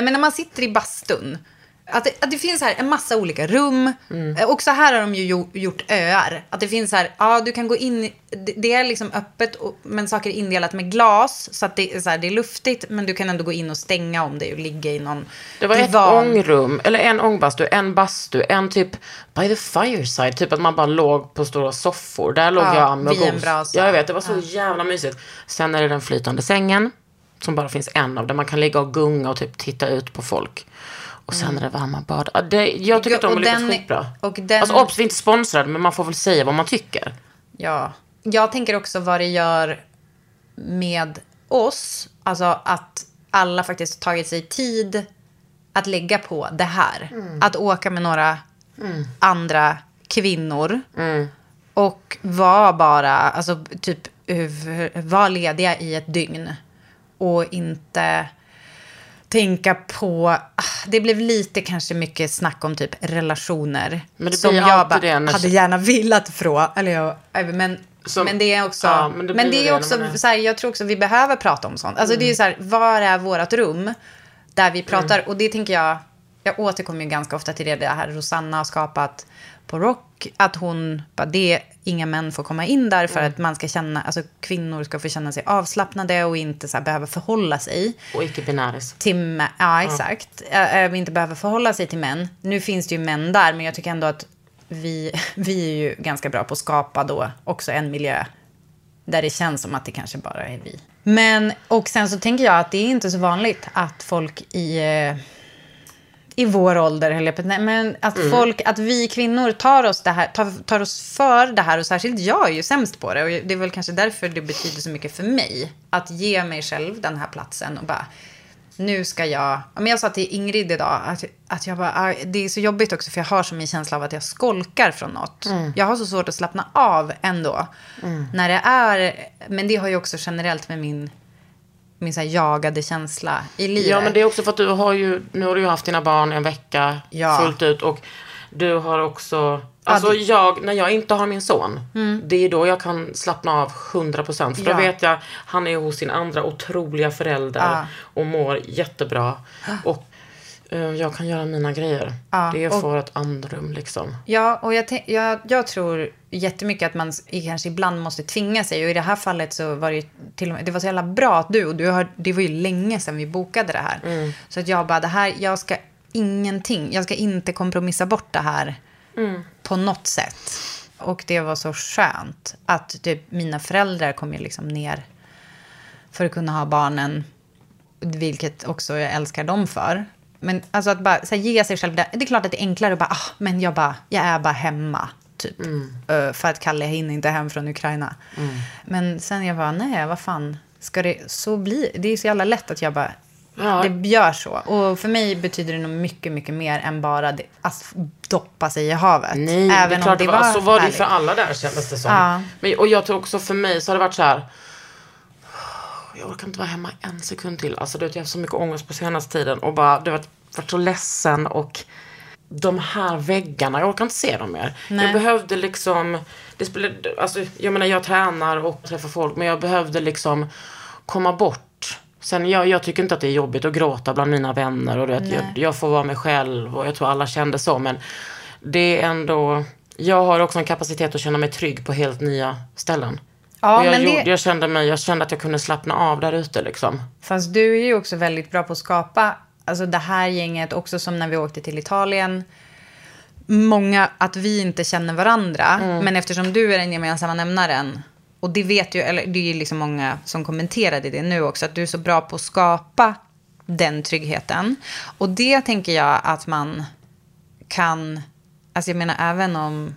Nej men när man sitter i bastun Att det, att det finns här en massa olika rum. Mm. Eh, Också här har de ju gjort, öar. Att det finns här, ja du kan gå in, det, är liksom öppet och, men saker är indelat med glas. Så att det, är så här, det är luftigt men du kan ändå gå in och stänga om dig och ligga i någon Det var ett divan. ångrum, eller en ångbastu, en bastu, en typ by the fireside, typ att man bara låg på stora soffor. Där låg Ja, jag med brasa. Ja, jag vet, det var så jävla mysigt. Sen är det den flytande sängen, som bara finns en av, där man kan ligga och gunga och typ titta ut på folk. Och sen är det varma bad. Ja, Det, jag tycker att de har lyckats skitbra. och den- Alltså obs, vi är inte sponsrade, men man får väl säga vad man tycker. Ja. Jag tänker också vad det gör med oss. Alltså att alla faktiskt tagit sig tid att lägga på det här. Att åka med några andra kvinnor. Och vara bara, alltså typ vara lediga i ett dygn. Och inte tänka på, ah, det blev lite kanske mycket snack om typ relationer. Men det som jag bara det hade gärna velat fråga. Eller jag, men, Som- men det är också, Ja, men det men det är också så här, jag tror också vi behöver prata om sånt. Alltså det är ju så här, var är vårt rum där vi pratar? Mm. Och det tänker jag, jag återkommer ju ganska ofta till det, det här Rosanna har skapat på Rock, att hon, bara det, inga män får komma in där för Mm. att man ska känna, alltså kvinnor ska få känna sig avslappnade och inte så här behöva förhålla sig Och icke-binäris. till. Ja, exakt. Äh, inte behöver förhålla sig till män. Nu finns det ju män där, men jag tycker ändå att vi, vi är ju ganska bra på att skapa då också en miljö där det känns som att det kanske bara är vi. Men, och sen så tänker jag att det är inte så vanligt att folk i, eh, i vår ålder, höll jag på men att folk, att vi kvinnor tar oss, det här, tar, tar oss för det här och särskilt jag är ju sämst på det och det är väl kanske därför det betyder så mycket för mig. Att ge mig själv den här platsen och bara, nu ska jag, ja, men jag sa till Ingrid idag att, att jag bara, ah, det är så jobbigt också för jag har som en känsla av att jag skolkar från något. Jag har så svårt att slappna av ändå. När det är, men det har ju också generellt med min, min så jagade känsla i livet. Ja, men det är också för att du har ju, nu har du ju haft dina barn en vecka Ja. fullt ut och du har också, alltså jag, när jag inte har min son, det är då jag kan slappna av 100% för då Mm. Ja. vet jag, han är hos sin andra otroliga förälder Ja. och mår jättebra och eh, jag kan göra mina grejer. Ja, Det är för ett andrum liksom. Ja, och jag, jag, jag tror jättemycket att man kanske ibland måste tvinga sig. Och i det här fallet så var det ju till och med, det var så jävla bra att du, och du har, det var ju länge sedan vi bokade det här. Mm. Så att jag bara, det här, jag ska ingenting, jag ska inte kompromissa bort det här Mm. på något sätt. Och det var så skönt att typ, mina föräldrar kom ju liksom ner för att kunna ha barnen, vilket också jag älskar dem för. Men alltså att bara så här, ge sig själv det. Det är klart att det är enklare att bara, ah, men jag, bara, jag är bara hemma. Typ. Eh, för att Kalle hinner inte hem från Ukraina. Men sen jag bara, nej, vad fan. Ska det så bli? Det är så jävla lätt att jag bara, Ja. det gör så. Och för mig betyder det nog mycket, mycket mer än bara det, att doppa sig i havet. Nej, det är klart det var, så var det ju för alla där kändes det som. Ja. Men, och jag tror också för mig så har det varit så här. Jag orkar inte vara hemma en sekund till. Alltså du vet, jag har haft så mycket ångest på senaste tiden och bara du vet, varit så ledsen och de här väggarna, jag orkar inte se dem mer. Nej. Jag behövde liksom, det spelade, alltså jag menar jag tränar och träffar folk men jag behövde liksom komma bort. Sen jag, jag tycker inte att det är jobbigt att gråta bland mina vänner och du vet, jag, jag får vara mig själv och jag tror alla kände så men det är ändå, jag har också en kapacitet att känna mig trygg på helt nya ställen. Ja, jag, men det- gjorde, jag, kände mig, jag kände att jag kunde slappna av där ute liksom. Fast du är ju också väldigt bra på att skapa, alltså det här gänget, också som när vi åkte till Italien. Många, att vi inte känner varandra, men eftersom du är den gemensamma nämnaren, och det vet ju, eller det är ju liksom många som kommenterade det nu också, att du är så bra på att skapa den tryggheten. Och det tänker jag att man kan, alltså jag menar även om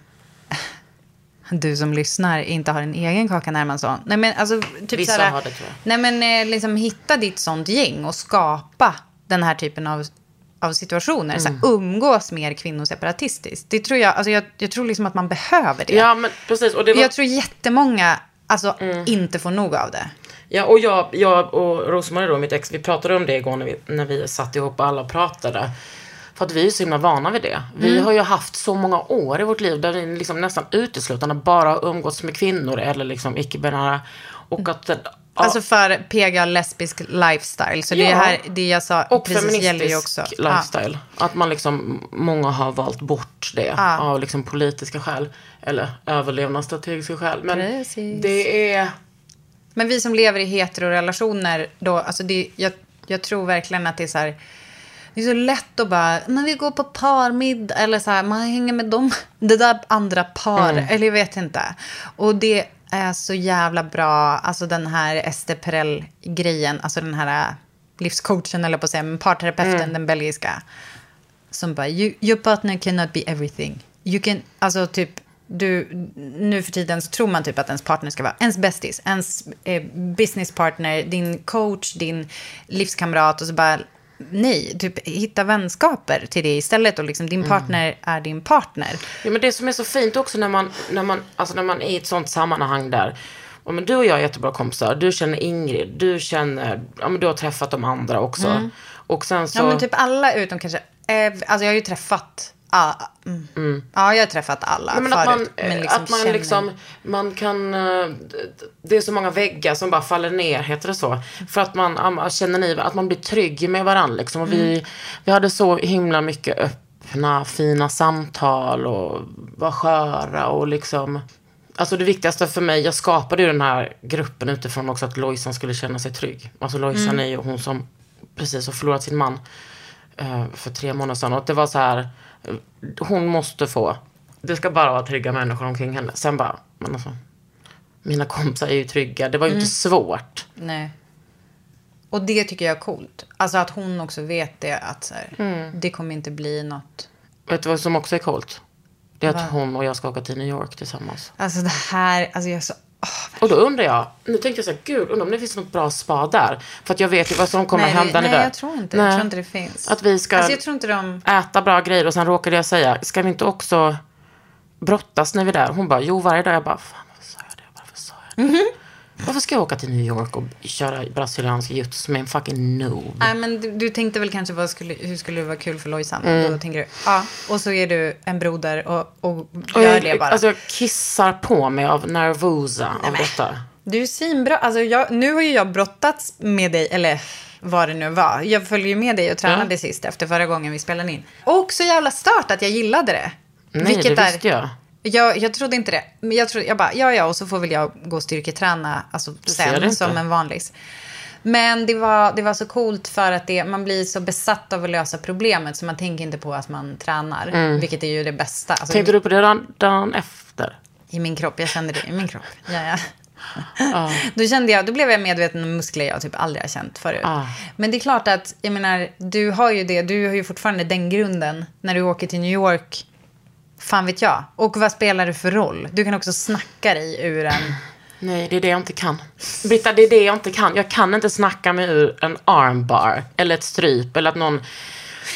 du som lyssnar inte har en egen Kakan Hermansson. Nej men alltså typ Vissa såhär, har det, tror jag. Nej men eh, liksom hitta ditt sånt gäng och skapa den här typen av, av situationer. Så här, Mm. umgås mer kvinnoseparatistiskt. Det tror jag, alltså jag, jag tror liksom att man behöver det. Ja men precis. Och det var, Jag tror jättemånga alltså, Mm. inte får nog av det. Ja, och jag, jag och Rosmarie då, mitt ex, vi pratade om det igår när vi, när vi satt ihop och alla pratade. För att vi är så himla vana vid det. Vi Mm. har ju haft så många år i vårt liv där vi liksom nästan uteslutande bara har umgåtts med kvinnor eller liksom icke-binära. Och att Alltså för PGA lesbisk lifestyle. Så det, Ja. här, det jag sa Och precis gäller ju också. lifestyle. Att man liksom, många har valt bort det Ja. av liksom politiska skäl. Eller överlevnadsstrategiska skäl. Men Precis. det är... Men vi som lever i heterorelationer, då, alltså det, jag, jag tror verkligen att det är så här... Det är så lätt att bara, när vi går på parmiddag eller så här, man hänger med dem, det där andra par, Mm. eller jag vet inte. Och det är så jävla bra, alltså den här Ester Perel-grejen, alltså den här äh, livscoachen, eller på att säga, men parterapeuten, Mm. den belgiska. Som bara, you, your partner cannot be everything. You can, alltså typ, du, nu för tiden så tror man typ att ens partner ska vara ens bästis, ens eh, businesspartner, din coach, din livskamrat och så bara, nej, typ hitta vänskaper till det istället och liksom din partner är din partner. Ja, men det som är så fint också när man, när man, alltså när man är i ett sånt sammanhang där. Och men du och jag är jättebra kompisar. Du känner Ingrid. Du känner, ja men du har träffat de andra också. Och sen så. Ja, men typ alla utom kanske, eh, alltså jag har ju träffat, ah, mm. ja jag har träffat alla men att man, förut. eh, men liksom att man känner- liksom, man kan, eh, det är så många väggar som bara faller ner, heter det så? För att man, känner ni, att man blir trygg med varandra liksom. Och vi, Mm. vi hade så himla mycket öppna, fina samtal och var sköra och liksom. Alltså det viktigaste för mig, jag skapade ju den här gruppen utifrån också att Lojsan skulle känna sig trygg. Alltså Lojsan Mm. är ju hon som precis har förlorat sin man för tre månader sedan. Och det var så här, eh, hon måste få, det ska bara vara trygga människor omkring henne. Sen bara, men alltså, mina kompisar är ju trygga. Det var ju inte svårt. Nej. Och det tycker jag är coolt. Alltså att hon också vet det att så här, Mm. det kommer inte bli något. Vet du vad som också är coolt? Det är att Va? hon och jag ska åka till New York tillsammans. Alltså det här, alltså jag är så... Och då undrar jag, nu tänkte jag så här, gud, undrar om det finns något bra spa där. För att jag vet ju vad som kommer nej, hända nej, där. jag tror inte. Nej. Jag tror inte det finns. Att vi ska Alltså de... äta bra grejer och sen råkade jag säga, ska vi inte också brottas när vi är där? Hon bara, jo varje dag. Jag bara, fan varför sa jag det? Varför sa jag det? Mhm. Varför ska jag åka till New York och köra brasiliansk jujutsu med en fucking noob? Nej, men du, du tänkte väl kanske vad skulle, hur skulle det vara kul för Lojsan? Mm. Då tänker du, ja. Och så är du en broder och, och Och gör jag, det bara. alltså jag kissar på mig av nervosa av detta. Du är svinbra. Alltså jag, nu har ju jag brottats med dig, eller vad det nu var. Jag följer ju med dig och tränade Ja. sist efter förra gången vi spelade in. Och så jävla stört att jag gillade det. Nej, det är- visste jag. Jag, jag trodde inte det. Men jag, trodde, jag bara, ja ja, och så får väl jag gå och styrketräna alltså, sen som en vanlis. Men det var, det var så coolt för att det, man blir så besatt av att lösa problemet så man tänker inte på att man tränar. Vilket är ju det bästa. Alltså, Mm. Tänkte du på det dagen, dagen efter? I min kropp, jag kände det i min kropp. Ja, ja. Då, kände jag, då blev jag medveten om muskler jag typ aldrig har känt förut. Ah. Men det är klart att, jag menar, du har ju det, du har ju fortfarande den grunden när du åker till New York. Fan vet jag. Och vad spelar det för roll? Du kan också snacka dig ur en... Nej, det är det jag inte kan. Britta, det är det jag inte kan. Jag kan inte snacka mig ur en armbar. Eller ett stryp. Eller att någon...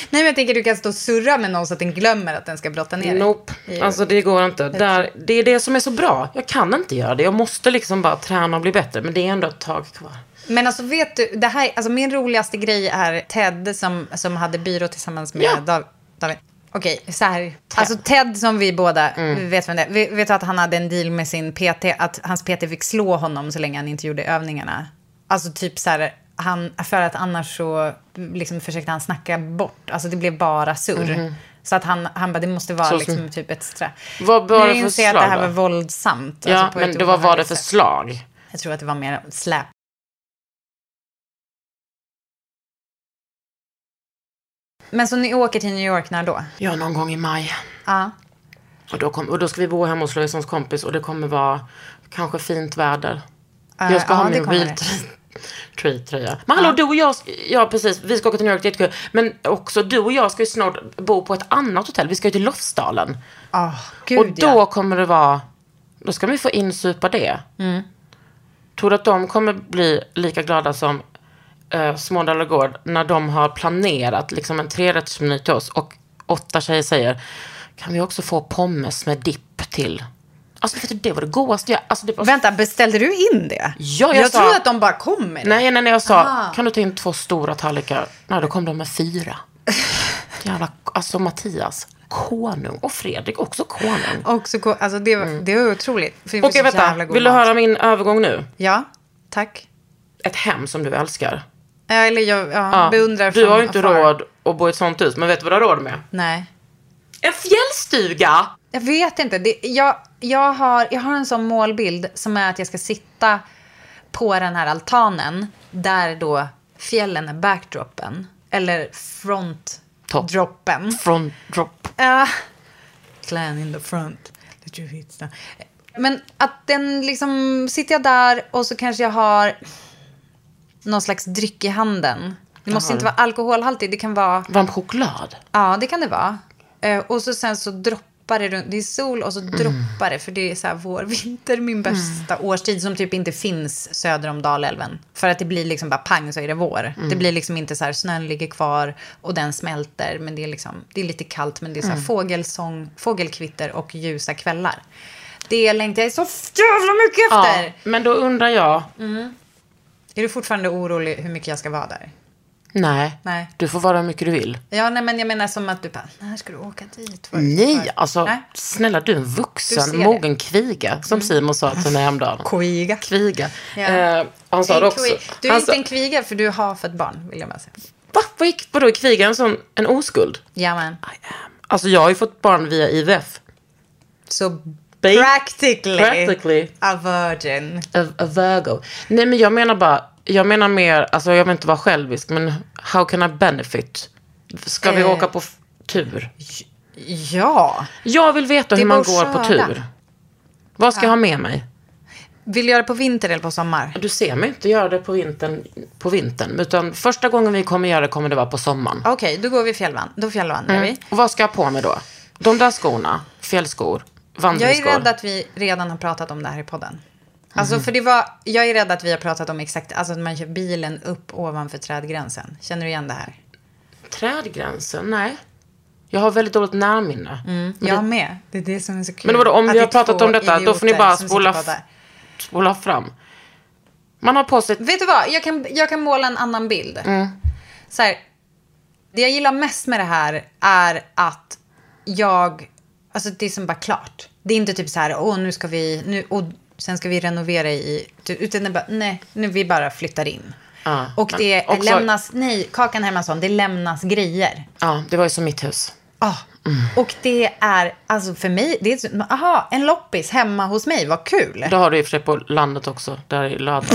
Nej men jag tänker du kan stå och surra med någon så att den glömmer att den ska brotta ner dig. Nope. I- Alltså det går inte. Där, det är det som är så bra. Jag kan inte göra det. Jag måste liksom bara träna och bli bättre. Men det är ändå ett tag kvar. Men alltså vet du, det här, alltså min roligaste grej är Ted som, som hade byrå tillsammans med Ja. Dav- David. Okej, så här. Alltså Ted som vi båda Mm. vi vet vem det är. Vi vet att han hade en deal med sin PT, att hans PT fick slå honom så länge han inte gjorde övningarna. Alltså typ så här, han, för att annars så liksom försökte han snacka bort. Alltså det blev bara surr. Så att han, han bara, det måste vara. Så som- liksom typ ett straff. Vad var nu det för inser jag att det här slag var då? våldsamt. Ja, alltså men det var vad det för slag. Jag tror att det var mer släp. Men så ni åker till New York när då? Ja, någon gång i maj. Ja. Och då, kom, och då ska vi bo hemma hos Lojsans kompis. Och det kommer vara kanske fint väder. Eh, Jag ska ja, ha min tree-tröja. Men hallå, du och jag, ja precis, vi ska åka till New York, det är jättekul. Men också du och jag ska ju snart bo på ett annat hotell. Vi ska ju till Lofsdalen. Oh, gud, och då ja. kommer det vara, då ska vi få insupa det. Mm. Tror du att de kommer bli lika glada som uh, Smådala Gård när de har planerat liksom en trerättersmeny till oss och åtta tjejer säger, kan vi också få pommes med dipp till? Alltså vet du, det var det godaste jag, alltså det var Vänta, beställde du in det? Ja, jag jag sa- tror att de bara kom med det. Nej, nej, nej, jag sa, Aha. kan du ta in två stora tallrikar? Nej, då kom de med fyra. Jävla, alltså Mattias, konung. Och Fredrik, också konung. Och så, ko- alltså det, var- det var otroligt. För Okej, vänta, vill du höra min övergång nu? Ja, tack. ett hem som du älskar. Ja, eller jag ja, Ja, beundrar du har ju inte afar. råd att bo i ett sånt hus, men vet du vad du har råd med? Nej. En fjällstuga! Jag vet inte. Det, jag, jag, har, jag har en sån målbild som är att jag ska sitta på den här altanen där då fjällen är backdropen. Eller frontdroppen. Front drop. Ja. Clan in the front. Let you hit Men att den liksom, sitter jag där och så kanske jag har någon slags dryck i handen. Det måste Jaha. inte vara alkoholhaltigt, det kan vara Varm choklad. Ja, det kan det vara. Eh, och så sen så droppar det runt. Det är sol och så Mm. droppar det. För det är så här vår, vinter, min bästa årstid som typ inte finns söder om Dalälven. För att det blir liksom bara pang så är det vår. Mm. Det blir liksom inte så här snön ligger kvar och den smälter. Men det är liksom, det är lite kallt men det är så här Mm. fågelsång, fågelkvitter och ljusa kvällar. Det längtar jag så jävla mycket efter. Ja, men då undrar jag. Är du fortfarande orolig hur mycket jag ska vara där? Nej, Nej. du får vara hur mycket du vill. Ja, nej, men jag menar som att du bara, när ska du åka dit? För- Nej, alltså Nej. snälla du är en Du vuxen, ser det. mogen kviga. Som Simon sa till mig häromdagen. Kviga. Kviga. Ja. Eh, han sa det också. Du är han inte sa, en kviga för du har fått barn, vill jag bara säga. Va? Vad gick, vadå är kviga en sån, en oskuld? Ja, men. Alltså jag har ju fått barn via IVF. Så Ba- practically, Practically. a virgin. A, a Virgo. Nej men jag menar bara, jag menar mer, alltså jag vill inte vara självisk, men how can I benefit? Ska vi Eh. åka på tur? Ja. Jag vill veta Det hur man går på tur. Vad ska jag ha med mig? Vill du göra det på vinter eller på sommar? Du ser mig inte göra det på vintern, på vintern. Utan första gången vi kommer göra det kommer det vara på sommaren. Okej, då går vi fjällvand. Då fjällvandrar vi. Och vad ska jag ha på mig då? De där skorna, fjällskor, Jag är rädd att vi redan har pratat om det här i podden. Alltså Mhm. för det var, jag är rädd att vi har pratat om exakt, alltså att man kör bilen upp ovanför trädgränsen. Känner du igen det här? Trädgränsen? Nej. Jag har väldigt dåligt närminne. Men jag det, med. Det är det som är så kul. Men vadå, om vi har pratat om detta, då får ni bara spola spola fram. Man har på sig... Vet du vad? Jag kan, jag kan måla en annan bild. Mm. Så här, det jag gillar mest med det här är att jag... Alltså det är som bara klart. Det är inte typ så här, åh nu ska vi... Nu, och sen ska vi renovera i... Utan det bara, nej, nu vi bara flyttar in. Ja, och det också- lämnas... Nej, Kakan Hermansson, det lämnas grejer. Ja, det var ju som mitt hus. Ah. Och det är, alltså för mig, det är aha, en loppis hemma hos mig, vad kul. Det har du i och för sig på landet också, där i Lödda.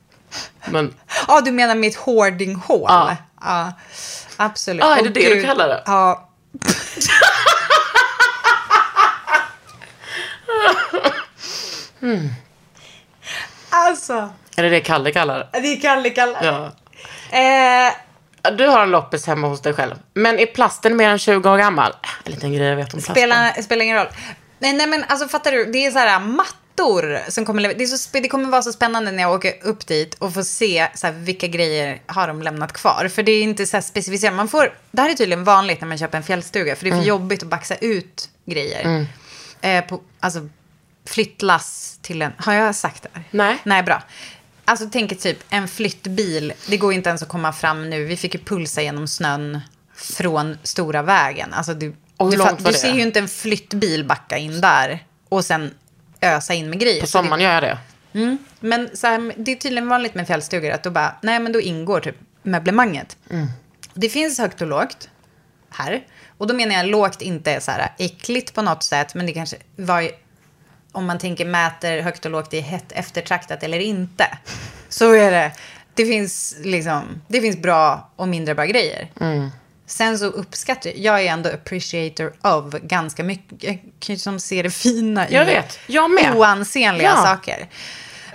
Men, Ja, du menar mitt hoardinghål? Ja. Ja, absolut. Ja, är det Åh, det du gud. kallar det? Ja. Alltså, är det det Kalle kallar det? är Kalle Kalle. Ja. Eh, Du har en loppis hemma hos dig själv. Men är plasten mer än 20 år gammal? Äh, En liten grej jag vet om plasten. spelar, spelar ingen roll. Nej, nej, men alltså fattar du? Det är så här mattor som kommer det, är så, det kommer vara så spännande när jag åker upp dit och får se så här, vilka grejer har de lämnat kvar. För det är inte så här specificerat. Man får, det här är tydligen vanligt när man köper en fjällstuga. För det är för Mm. jobbigt att baxa ut grejer. Eh, på, alltså flyttlass till en... Har jag sagt det? Nej. Nej, bra. Alltså tänk typ en flyttbil. Det går inte ens att komma fram nu. Vi fick ju pulsa genom snön från stora vägen. Alltså du, Och hur du, långt var du det? ser ju inte en flyttbil backa in där och sen ösa in med grejer. På sommaren gör jag det. det, men så här, det är tydligen vanligt med fjällstugor att då bara, nej men då ingår typ möblemanget. Mm. Det finns högt och lågt här. Och då menar jag lågt inte så här äckligt på något sätt, men det kanske var om man tänker mäter högt och lågt i hett eftertraktat eller inte. Så är det. Det finns, liksom, det finns bra och mindre bra grejer. Mm. Sen så uppskattar jag, jag är ändå appreciator of ganska mycket, jag kan ju som se det fina Jag i vet, jag med. oansenliga Ja. saker.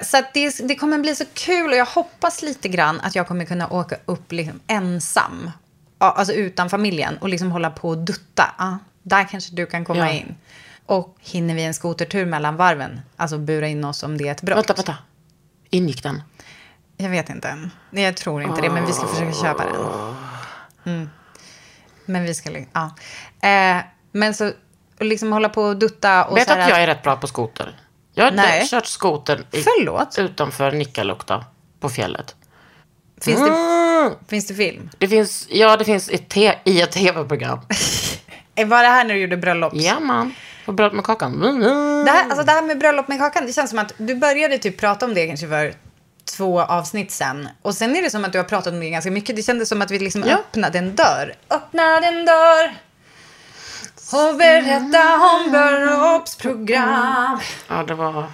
Så det, det kommer bli så kul och jag hoppas lite grann att jag kommer kunna åka upp liksom ensam. Alltså utan familjen och liksom hålla på och dutta. Ja, där kanske du kan komma Ja. in. Och hinner vi en skotertur mellan varven, alltså bura in oss om det är ett brott. Vänta, vänta. Ingick den? Jag vet inte. Nej, jag tror inte det, men vi ska försöka köpa den. Mm. Men vi ska... Ja. Eh, men så, och liksom hålla på och dutta och Vet så här att jag är rätt bra på skoter? Jag har Nej. kört skoter i, Förlåt? utanför Nikkaluokta på fjället. Finns det, Mm. finns det film? Det finns, ja det finns ett te, i ett tv-program. Eh, Var det här när du gjorde bröllops? Ja man, på bröd med kakan. Mm, mm. Det här, alltså det här med bröllop med kakan, det känns som att du började typ prata om det kanske för två avsnitt sen. Och sen är det som att du har pratat om det ganska mycket. Det kändes som att vi liksom Ja. öppnade en dörr. Öppnade en dörr. Och berätta om bröllopsprogram. Ja, det var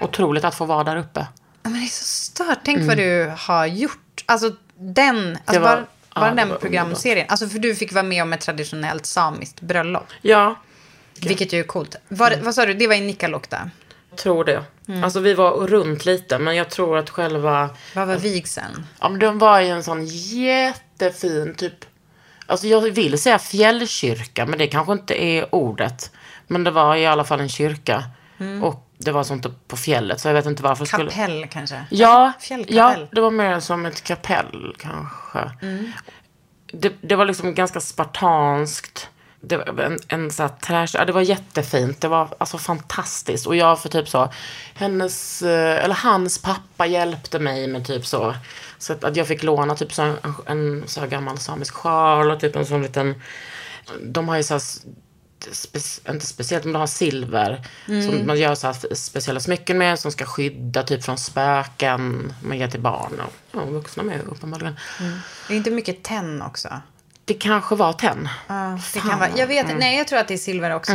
otroligt att få vara där uppe. Ja, men det är så stört. Tänk vad du har gjort. Alltså den, alltså var- bara, bara den programserien. Alltså för du fick vara med om ett traditionellt samiskt bröllop. Ja, Vilket ju är coolt. Var, Vad sa du, det var i Nikkaluokta? tror det. Alltså vi var runt lite, men jag tror att själva... Vad var vigseln? Ja, men den var i en sån jättefin typ... Alltså jag vill säga fjällkyrka, men det kanske inte är ordet. Men det var i alla fall en kyrka. Och det var sånt på fjället, så jag vet inte varför. Skulle... Kapell kanske? Ja, Fjällkapell. ja, det var mer som ett kapell kanske. Det, det var liksom ganska spartanskt. Det var en, en så här trash, ja, det var jättefint. Det var alltså fantastiskt. Och jag för typ så, hennes, eh, eller hans pappa hjälpte mig med typ så. Så att, att jag fick låna typ så en, en så här gammal samisk sjal och typ en sån liten, de har ju så här spe, inte speciellt, men de har silver. Som man gör så här speciella smycken med som ska skydda typ från spöken. Man ger till barn och ja, vuxna med uppenbarligen. Det är inte mycket tenn också. Det kanske var tenn. Ja, det kan vara, jag vet Nej, jag tror att det är silver också.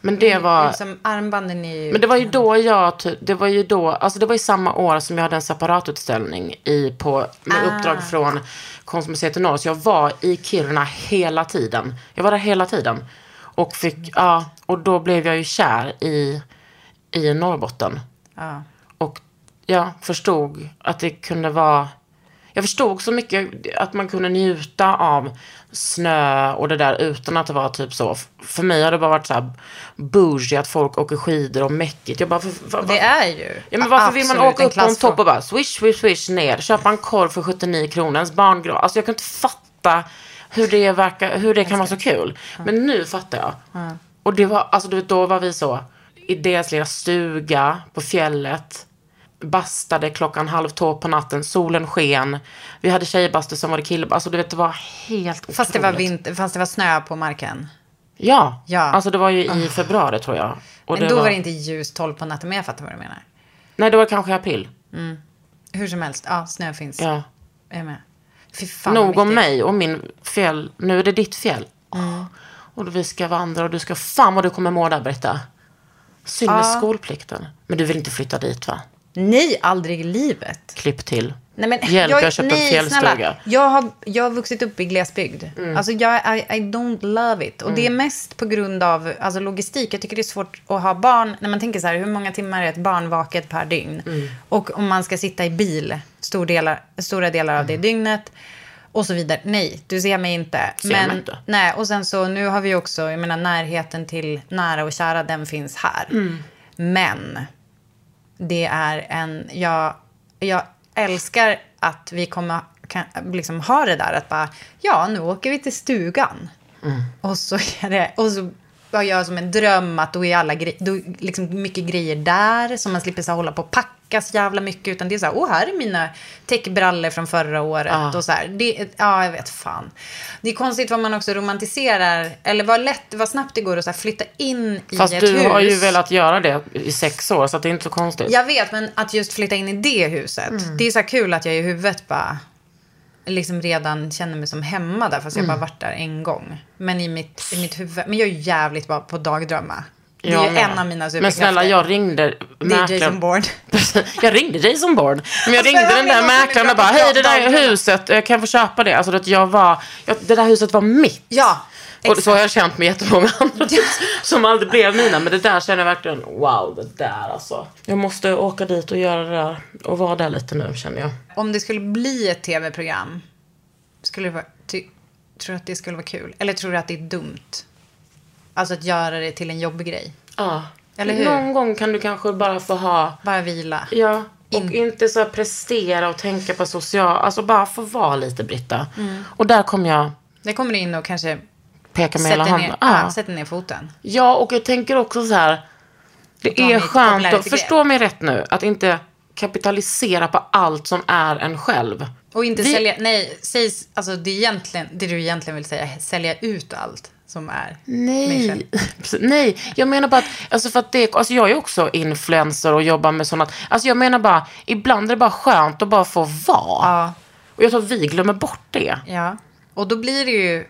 Men det var... Liksom, armbanden är ju... Men det var ju då jag, det var ju då, alltså det var ju samma år som jag hade en separatutställning i på, med uppdrag från Konstmuseet i norr. Så jag var i Kiruna hela tiden. Jag var där hela tiden. Och fick, ja, och då blev jag ju kär i, i Norrbotten. Ja. Och jag förstod att det kunde vara... Jag förstod så mycket att man kunde njuta av snö och det där utan att det var typ så. För mig har det bara varit så här bougie att folk åker skidor och mäckigt. Jag bara, för, för, Det är ju Ja, men varför vill man åka upp på en topp och bara swish, swish, swish ner, köpa en korv för 79 kronor, ens barngrav. Alltså jag kan inte fatta hur det, verkar, hur det kan vara så kul. Men nu fattar jag. Och det var, alltså du vet, då var vi så, i deras lilla stuga på fjället. Bastade klockan halv två på natten, solen sken. Vi hade tjejbastu som var det kille. Alltså du vet, det var helt Fast det var, otroligt. vinter, fast det var snö på marken. Ja. Ja. alltså det var ju i februari tror jag. Och Men då var... det inte ljust 12 på natten, men jag fattar vad du menar. Nej, det var kanske i april. Hur som helst, ja, snö finns. Ja. Jag är med. Fy fan Nog om mig och min fjäll. Nu är det ditt fjäll. Åh, Och då vi ska vandra och du ska... Fan vad du kommer må där, Britta. Synd med skolplikten. Men du vill inte flytta dit, va? Nej, aldrig i livet. Klipp till. Nej, men Hjälp, jag, köper en fjällstuga. snälla. Jag har, jag har vuxit upp i glesbygd. Mm. Alltså jag, I, I don't love it. Och det är mest på grund av alltså, logistik. Jag tycker det är svårt att ha barn. När man tänker så här, hur många timmar är ett barn vaket per dygn? Mm. Och om man ska sitta i bil stor delar, stora delar av det Mm. dygnet. Och så vidare. Nej, du ser mig inte. Ser men, mig inte. Nej, och sen så nu har vi också, jag menar närheten till nära och kära, den finns här. Mm. Men det är en, jag, jag älskar att vi kommer kan, liksom ha det där att bara, ja nu åker vi till stugan. Och så är det, och så har jag som en dröm att då är alla gre- då liksom mycket grejer där så man slipper så hålla på och packa så jävla mycket utan det är så här, åh här är mina täckbrallor från förra året och så här, det, ja jag vet fan. Det är konstigt vad man också romantiserar, eller vad lätt, vad snabbt det går att så flytta in i Fast ett du hus. har ju velat göra det i sex år, så att det är inte så konstigt. Jag vet, men att just flytta in i det huset. Mm. Det är så här kul att jag i huvudet bara liksom redan känner mig som hemma där. Fast jag Mm. bara varit där en gång. Men i mitt, i mitt huvud. Men jag är ju jävligt bra på dagdrömma. Det är med. en av mina superkrafter. Men snälla, jag ringde Det är mäklaren. Jason Bourne. jag ringde Jason Bourne. Men jag Alltså, ringde den där mäklaren och bara, hej det där dagdrömma." huset, eh, kan jag få köpa det? Alltså att jag var, jag, det där huset var mitt. Ja, Och så har jag känt med jättemånga andra som aldrig blev mina. Men det där känner jag verkligen, wow, det där alltså. Jag måste åka dit och göra det där och vara där lite nu känner jag. Om det skulle bli ett tv-program. Skulle vara, ty, tror du att det skulle vara kul? Eller tror du att det är dumt? Alltså att göra det till en jobbig grej. Ja. Eller hur? Någon gång kan du kanske bara få ha, Bara vila. ja. Och In- inte så här prestera och tänka på social, alltså bara få vara lite Britta. Mm. Och där kommer jag Det kommer in och kanske peka med hela sätter handen. ner, Ja. sätter ner foten. Ja, och jag tänker också så här. Det är skönt, att, förstå mig rätt nu, att inte kapitalisera på allt som är en själv. Och inte Vi- sälja, nej, säg, alltså det, är egentligen, det du egentligen vill säga, sälja ut allt. som är Nej. Nej, jag menar bara att, alltså för att det, alltså jag är också influencer och jobbar med sådana, alltså jag menar bara, ibland är det bara skönt att bara få vara. Ja. Och jag tror att vi glömmer bort det. Ja, och då blir det ju,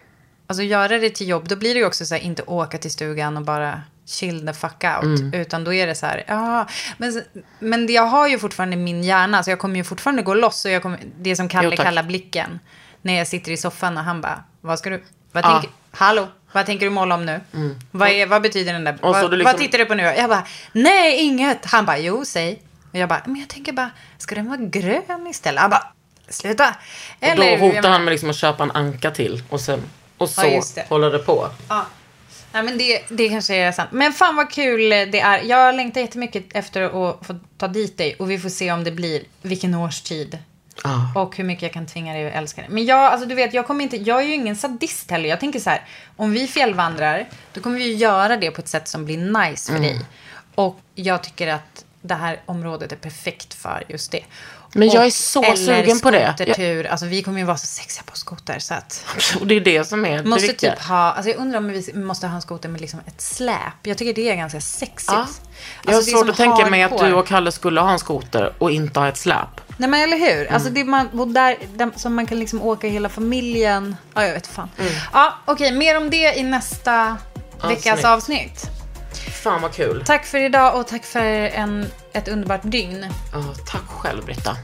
alltså göra det till jobb, då blir det ju också så här, inte åka till stugan och bara chill the fuck out. Mm. Utan då är det så här, ja, men, men jag har ju fortfarande min hjärna, så jag kommer ju fortfarande gå loss. Och jag kommer, det som Kalle Jo, kallar blicken. När jag sitter i soffan och han bara, vad ska du, vad Ja. tänker, hallå, vad tänker du måla om nu? Vad, är, vad betyder den där, Mm. Och vad, liksom- vad tittar du på nu? Jag bara, nej, inget. Han bara, jo, säg. Och jag bara, men jag tänker bara, ska den vara grön istället? Han bara, sluta. Och Eller, då jag hotar han med liksom att köpa en anka till och, sen, och så Ja, det. håller det på. Ja. Nej, men det, det kanske är sant. Men fan vad kul det är. Jag längtar jättemycket efter att få ta dit dig. Och vi får se om det blir vilken årstid. Ja. Och hur mycket jag kan tvinga dig att älska det. Men jag, alltså du vet, jag kommer inte, jag är ju ingen sadist heller. Jag tänker så här, om vi fjällvandrar, då kommer vi göra det på ett sätt som blir nice för dig. Och jag tycker att det här området är perfekt för just det. Men jag är så eller sugen på det. skotertur. Alltså vi kommer ju vara så sexiga på skoter så att... Och det är det som är det Måste viktiga. typ ha, alltså jag undrar om vi måste ha en skoter med liksom ett släp. Jag tycker det är ganska sexigt. Ja. Alltså Jag har svårt att tänka mig att du och Kalle skulle ha en skoter och inte ha ett släp. Nej men eller hur? Mm. Alltså det man, och där, där, som man kan liksom åka hela familjen. Ja, jag vet fan. Mm. Ja, okej, mer om det i nästa veckas avsnitt. Fan vad kul. Tack för idag och tack för en, ett underbart dygn. Ja, tack själv Britta.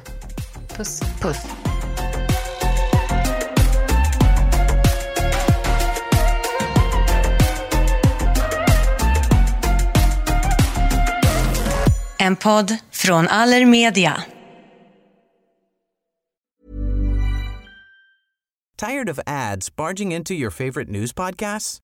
Puss. Puss. En podd från Allermedia. Tired of ads barging into your favorite news podcasts?